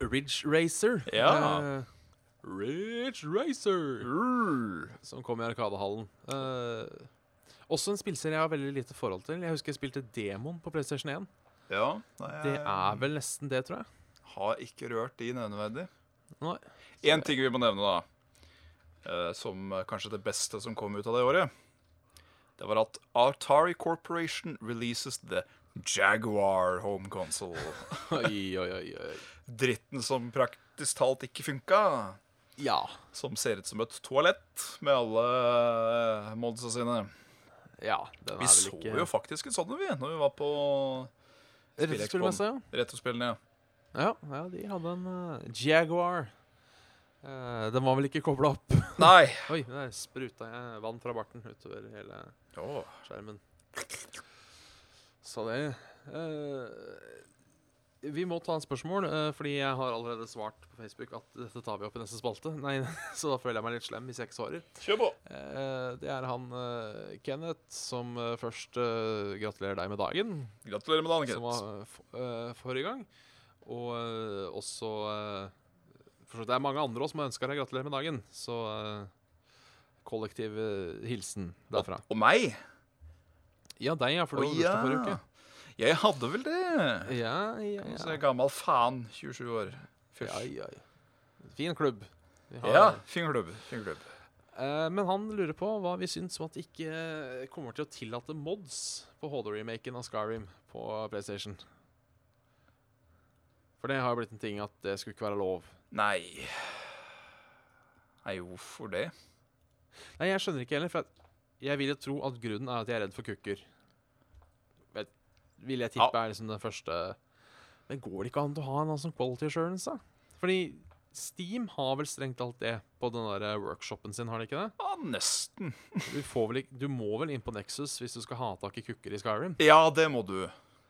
Speaker 1: Ridge Racer.
Speaker 2: Ja.
Speaker 1: Eh, Ridge Racer. Som kom i Arkadehallen. Eh, også en spillserie jeg har veldig lite forhold til. Jeg husker jeg spilte Demon på PlayStation 1.
Speaker 2: ja nei,
Speaker 1: Det er vel nesten det, tror jeg.
Speaker 2: har ikke rørt de nevneverdig.
Speaker 1: Nei.
Speaker 2: Én ting vi må nevne, da, eh, som kanskje det beste som kom ut av det året, det var at Atari Corporation releases the Jaguar home console.
Speaker 1: Oi, oi, oi, oi.
Speaker 2: Dritten som praktisk talt ikke funka.
Speaker 1: Ja.
Speaker 2: Som ser ut som et toalett med alle eh, modsa sine.
Speaker 1: Ja, den er
Speaker 2: Vi
Speaker 1: vel
Speaker 2: så jo faktisk en sånn vi når vi var på
Speaker 1: Retrospillmessa, ja.
Speaker 2: retrospillene. Ja.
Speaker 1: ja. Ja, de hadde en uh, Jaguar. Uh, den var vel ikke kobla opp.
Speaker 2: Nei.
Speaker 1: Oi, der spruta jeg vann fra barten utover hele
Speaker 2: oh.
Speaker 1: skjermen. Så det eh, Vi må ta en spørsmål, eh, fordi jeg har allerede svart på Facebook at dette tar vi opp i neste spalte. Nei, Så da føler jeg meg litt slem hvis jeg ikke svarer.
Speaker 2: Kjør på.
Speaker 1: Eh, Det er han eh, Kenneth som først gratulerer deg med dagen,
Speaker 2: Gratulerer med dagen, Kenneth.
Speaker 1: som var forrige gang. Og også Det er mange andre også som ønsker deg gratulerer med dagen, så kollektiv hilsen derfra.
Speaker 2: Og meg?
Speaker 1: Ja, deg, ja, for du var hadde bursdag forrige uke.
Speaker 2: Jeg hadde vel det.
Speaker 1: Ja, ja, ja.
Speaker 2: er gammel faen. 27 år. Fysj.
Speaker 1: ja, ja. Fin klubb.
Speaker 2: Ja, fin klubb. Fin klubb.
Speaker 1: Uh, men han lurer på hva vi syns om at de ikke eh, kommer til å tillate mods på HD-remaken av Skyrim på PlayStation. For det har jo blitt en ting at det skulle ikke være lov.
Speaker 2: Nei Nei, hvorfor det?
Speaker 1: Nei, jeg skjønner ikke heller, for jeg vil jo tro at grunnen er at jeg er redd for kukker. Vil jeg tippe er liksom den første Men går det ikke an å ha en sånn quality assurance, da? Fordi Steam har vel strengt talt det på den der workshopen sin, har de ikke det?
Speaker 2: Ja, nesten.
Speaker 1: Du, får vel ikke, du må vel inn på Nexus hvis du skal ha tak i kukker i Skyrim?
Speaker 2: Ja, det må du.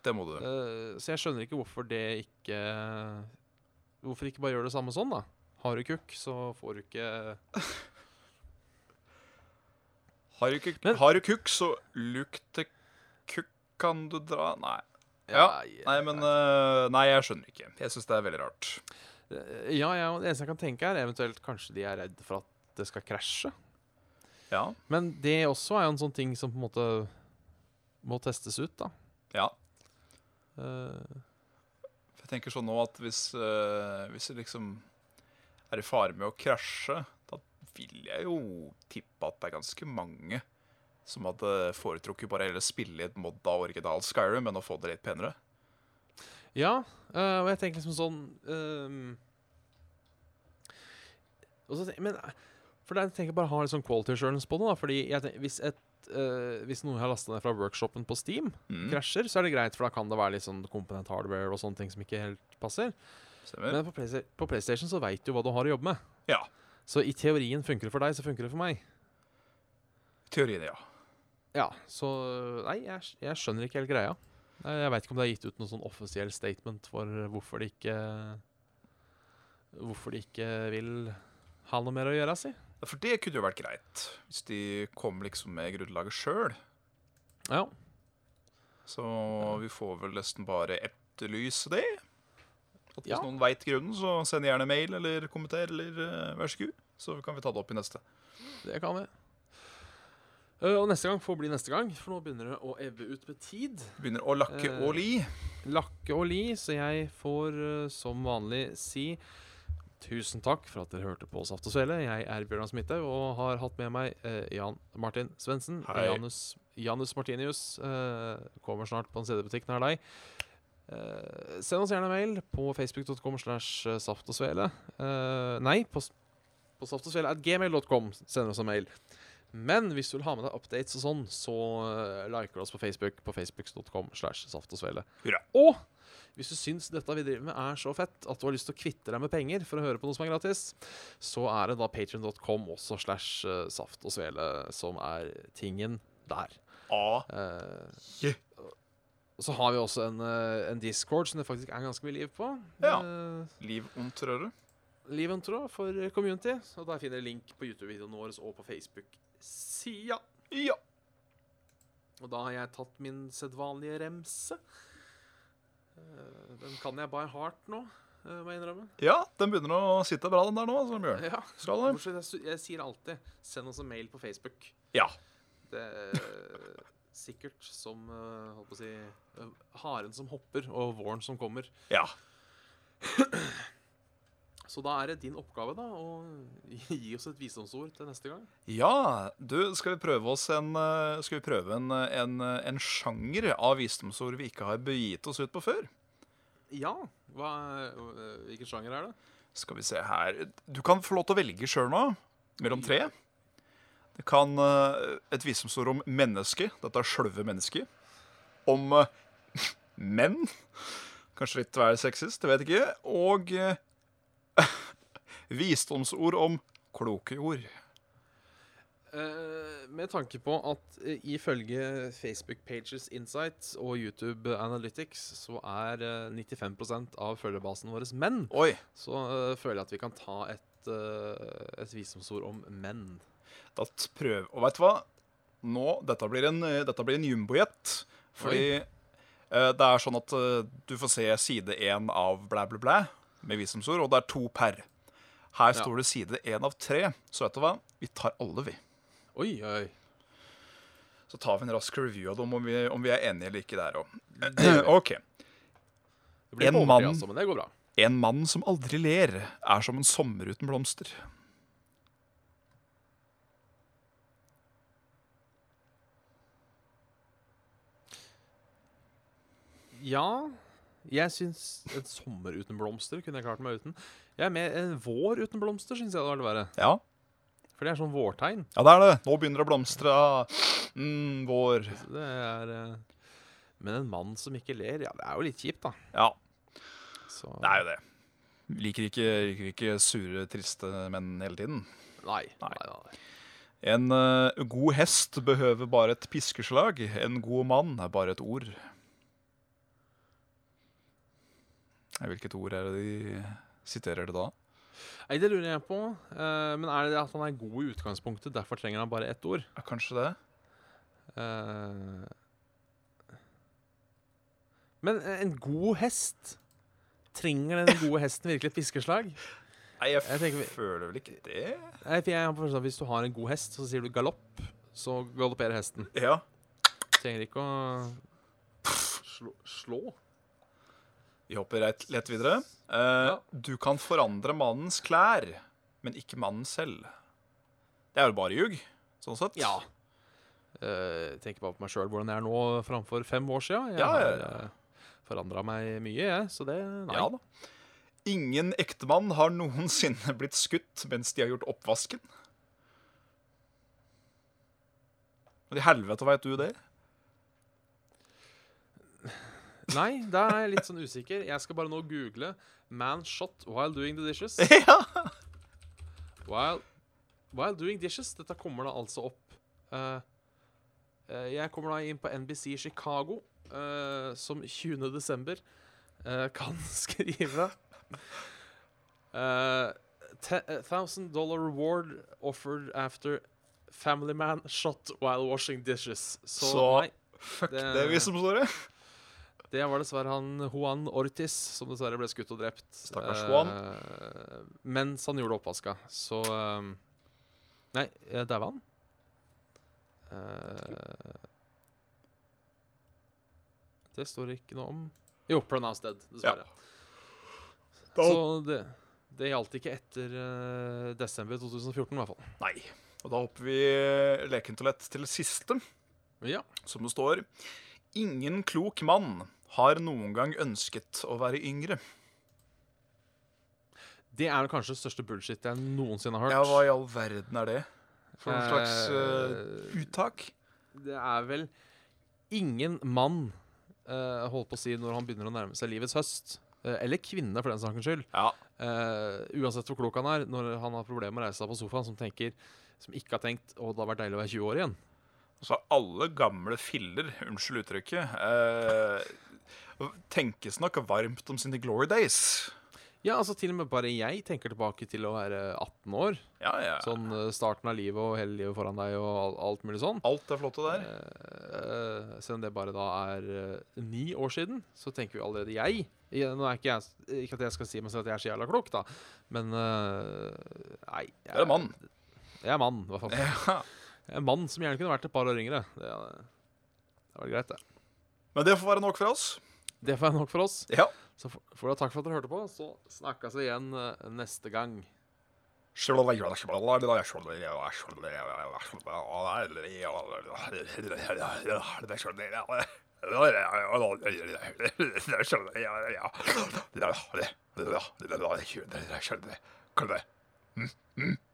Speaker 2: Det må du.
Speaker 1: Uh, så jeg skjønner ikke hvorfor det ikke Hvorfor ikke bare gjøre det samme sånn, da? Har du kukk, så får du ikke
Speaker 2: Har du, kuk,
Speaker 1: Men-
Speaker 2: har du kukk, så lukter kukk kan du dra Nei. Ja, Nei, men øh, Nei, jeg skjønner ikke. Jeg syns det er veldig rart.
Speaker 1: Eh, Ja, ja, det eneste jeg kan tenke, er eventuelt kanskje de er redd for at det skal krasje.
Speaker 2: Ja.
Speaker 1: Men det også er jo en sånn ting som på en måte må testes ut, da.
Speaker 2: Ja.
Speaker 1: Uh,
Speaker 2: Jeg tenker sånn nå at hvis, uh, hvis det liksom er i fare med å krasje, da vil jeg jo tippe at det er ganske mange som hadde foretrukket bare heller spille i et mod av original Skyrim enn å få det litt penere.
Speaker 1: ja, eh, og jeg tenker liksom sånn og så, Men eh, For jeg tenker bare ha litt sånn quality assurance på det. da Fordi jeg tenker, hvis, et, uh, hvis noe jeg har lasta ned fra workshopen på Steam,
Speaker 2: Mm.
Speaker 1: krasjer, så er det greit, for da kan det være litt sånn komponent hardware og sånne ting som ikke helt passer.
Speaker 2: Stemmer?
Speaker 1: Men på, Playsta- på PlayStation så veit du hva du har å jobbe med.
Speaker 2: Ja.
Speaker 1: Så i teorien funker det for deg, så funker det for meg.
Speaker 2: Teorien, ja.
Speaker 1: Ja, så Nei, jeg, jeg skjønner ikke helt greia. Jeg veit ikke om det er gitt ut noe sånn offisiell statement for hvorfor de ikke Hvorfor de ikke vil ha noe mer å gjøre, si.
Speaker 2: For det kunne jo vært greit, hvis de kom liksom med grunnlaget sjøl.
Speaker 1: Ja.
Speaker 2: Så vi får vel nesten bare etterlyse det. At hvis
Speaker 1: Ja.
Speaker 2: noen veit grunnen, så send gjerne mail eller kommenter eller eh, vær så god. Så kan vi ta det opp i neste.
Speaker 1: Det kan vi. Eh, og neste gang får bli neste gang, for nå begynner det å ebbe ut med tid.
Speaker 2: Begynner å lakke
Speaker 1: Eh.
Speaker 2: og li.
Speaker 1: Lakke og li, så jeg får eh, som vanlig si tusen takk for at dere hørte på Saft og Svele. Jeg er Bjørnar Smithaug og har hatt med meg eh, Jan Martin Svendsen. Janus, Janus Martinius eh, kommer snart på en CD-butikk nær deg. Eh, send oss gjerne mail på facebook.com slash saft og svele. Nei, på, på saft og svele at gmail.com sender oss en mail. Men hvis du vil ha med deg updates og sånn, så eh, liker du oss på Facebook på facebook.com slash saft og svele.
Speaker 2: Hurra.
Speaker 1: Og hvis du syns dette vi driver med er så fett at du har lyst til å kvitte deg med penger for å høre på noe som er gratis, så er det da patrion.com også slash eh, saft og svele som er tingen der.
Speaker 2: A.
Speaker 1: Eh, så har vi også en, eh, en Discord som det faktisk er ganske mye liv på.
Speaker 2: Ja.
Speaker 1: Eh,
Speaker 2: Liv om røre.
Speaker 1: Liv om trå for community. Og der finner dere link på YouTube-videoen våre og på Facebook-sida.
Speaker 2: Ja.
Speaker 1: Og da har jeg tatt min sedvanlige remse. Eh, Den kan jeg by heart nå, eh, må jeg innrømme.
Speaker 2: ja, den begynner å sitte bra, den der nå, som gjør
Speaker 1: Ja. Jeg, jeg sier alltid 'send oss en mail på Facebook'.
Speaker 2: Ja.
Speaker 1: Det er sikkert som eh, holdt på å si haren som hopper, og våren som kommer.
Speaker 2: Ja.
Speaker 1: Så da er det din oppgave da å gi oss et visdomsord til neste gang.
Speaker 2: Ja, du, skal vi prøve oss en eh, Skal vi prøve en, en, en sjanger av visdomsord vi ikke har begitt oss ut på før?
Speaker 1: Ja. Hva, hvilken sjanger er det?
Speaker 2: Skal vi se her Du kan få lov til å velge sjøl nå, mellom tre. Det kan eh, et visdomsord om menneske. Dette er sjølve mennesket. Om eh, menn. Kanskje litt være sexist, det vet jeg ikke. Og visdomsord om kloke ord.
Speaker 1: Eh, med tanke på at eh, ifølge Facebook Pages Insights og YouTube Analytics så er eh, 95% av følgerbasen vår menn,
Speaker 2: Oi.
Speaker 1: så føler jeg at vi kan ta et, et visdomsord om menn.
Speaker 2: Da prøv Og vet du hva? Nå, dette blir en, dette blir en jumbojet. Fordi det er sånn at du får se side én av blæ, blæ, blæ med visdomsord, og det er to per. Her står det side én av tre. Så vet du hva? Vi tar alle, vi.
Speaker 1: Oi, oi.
Speaker 2: Så tar vi en rask review av dem om vi, om vi er enige eller ikke der òg. OK.
Speaker 1: Det blir
Speaker 2: En mann-
Speaker 1: altså, men det går bra.
Speaker 2: En mann som aldri ler, er som en sommer uten blomster.
Speaker 1: Ja, jeg syns en sommer uten blomster kunne jeg klart meg uten. Jeg er med En vår uten blomster syns jeg det var det verre.
Speaker 2: Ja.
Speaker 1: For det er sånn vårtegn.
Speaker 2: ja, det er det. Nå begynner det å blomstre. Mm, vår.
Speaker 1: Det er eh, Men en mann som ikke ler, ja, det er jo litt kjipt, da.
Speaker 2: Ja,
Speaker 1: Så
Speaker 2: det er jo det. Liker ikke, liker ikke sure, triste menn hele tiden.
Speaker 1: Nei.
Speaker 2: Nei.
Speaker 1: nei, nei.
Speaker 2: En uh, god hest behøver bare et piskeslag. En god mann er bare et ord. Eh, Hvilket ord er det de siterer det da?
Speaker 1: Nei, det lurer jeg på. Eh, men er det at han er god i utgangspunktet, derfor trenger han bare ett ord?
Speaker 2: Ja, kanskje det?
Speaker 1: Eh, men en god hest Trenger den gode hesten virkelig et piskeslag?
Speaker 2: Nei, jeg,
Speaker 1: Jeg tenker
Speaker 2: føler vel ikke det.
Speaker 1: Nei, for jeg har på at Hvis du har en god hest, så sier du galopp, så galopperer hesten.
Speaker 2: Ja.
Speaker 1: Trenger ikke å slå, slå.
Speaker 2: Vi hopper rett, lett videre. Uh,
Speaker 1: Ja.
Speaker 2: Du kan forandre mannens klær, men ikke mannen selv. Det er jo bare ljug, sånn sett.
Speaker 1: Ja. Uh, tenker bare på meg sjøl hvordan jeg er nå framfor fem år sia. Jeg
Speaker 2: Ja, ja,
Speaker 1: har uh, forandra meg mye, jeg. Så det Nei.
Speaker 2: Ja da. Ingen ektemann har noensinne blitt skutt mens de har gjort oppvasken. Men i helvete veit du det?
Speaker 1: Nei, da er jeg litt sånn usikker. Jeg skal bare nå google 'man shot while doing the dishes'.
Speaker 2: ja.
Speaker 1: While, while doing dishes. Dette kommer da altså opp uh, uh, Jeg kommer da inn på NBC Chicago, uh, som 20. desember kan skrive eh, Thousand dollar reward offered after family man shot while washing dishes. Så,
Speaker 2: Så-
Speaker 1: nei,
Speaker 2: Fuck
Speaker 1: Det-
Speaker 2: det, vi som står det.
Speaker 1: Det var dessverre han Juan Ortiz som dessverre ble skutt og drept.
Speaker 2: Stakkars
Speaker 1: eh,
Speaker 2: Juan.
Speaker 1: mens han gjorde oppvaska. Så eh, Nei, der daua han? Eh, det står ikke noe om. Jo, 'pronounced dead', dessverre.
Speaker 2: Ja.
Speaker 1: Så det, det gjaldt ikke etter eh, desember 2014, i hvert fall.
Speaker 2: Nei. Og da hopper vi eh, leken til lett til siste,
Speaker 1: Ja.
Speaker 2: som det står. Ingen klok mann har noen gang ønsket å være yngre.
Speaker 1: Det er vel kanskje det største bullshit jeg noensinne har hørt.
Speaker 2: Ja, hva i all verden er det? For en slags Eh, uttak?
Speaker 1: Det er vel ingen mann, uh, holdt på å si, når han begynner å nærme seg livets høst, uh, eller kvinne for den sakens skyld,
Speaker 2: Ja.
Speaker 1: uansett hvor klok han er, når han har problemer med å reise seg på sofaen, som tenker, som ikke har tenkt å, det har vært deilig å være 20 år igjen.
Speaker 2: Så alle gamle filler, unnskyld uttrykket, tenkes nok varmt om sine glory days.
Speaker 1: Ja, altså til og med bare jeg tenker tilbake til å være 18 år.
Speaker 2: Ja, ja.
Speaker 1: Sånn eh, starten av livet og hele livet foran deg og alt mulig sånn.
Speaker 2: Alt det flotte der.
Speaker 1: Eh, selv om det bare da er eh, ni år siden, så tenker vi allerede jeg Nå er ikke jeg Ikke at jeg skal si meg selv at jeg er så jævla klok, da, men eh, Nei. Jeg,
Speaker 2: er mann.
Speaker 1: Jeg er mann, i hvert fall.
Speaker 2: Ja.
Speaker 1: Jeg er en mann som gjerne kunne vært et par år yngre. Det, det var greit, det.
Speaker 2: Men det får være nok for oss.
Speaker 1: Det får være nok for oss.
Speaker 2: Ja.
Speaker 1: Så får får dere takk for at dere hørte på. Så snakkes vi igjen eh, neste gang.
Speaker 2: Ja.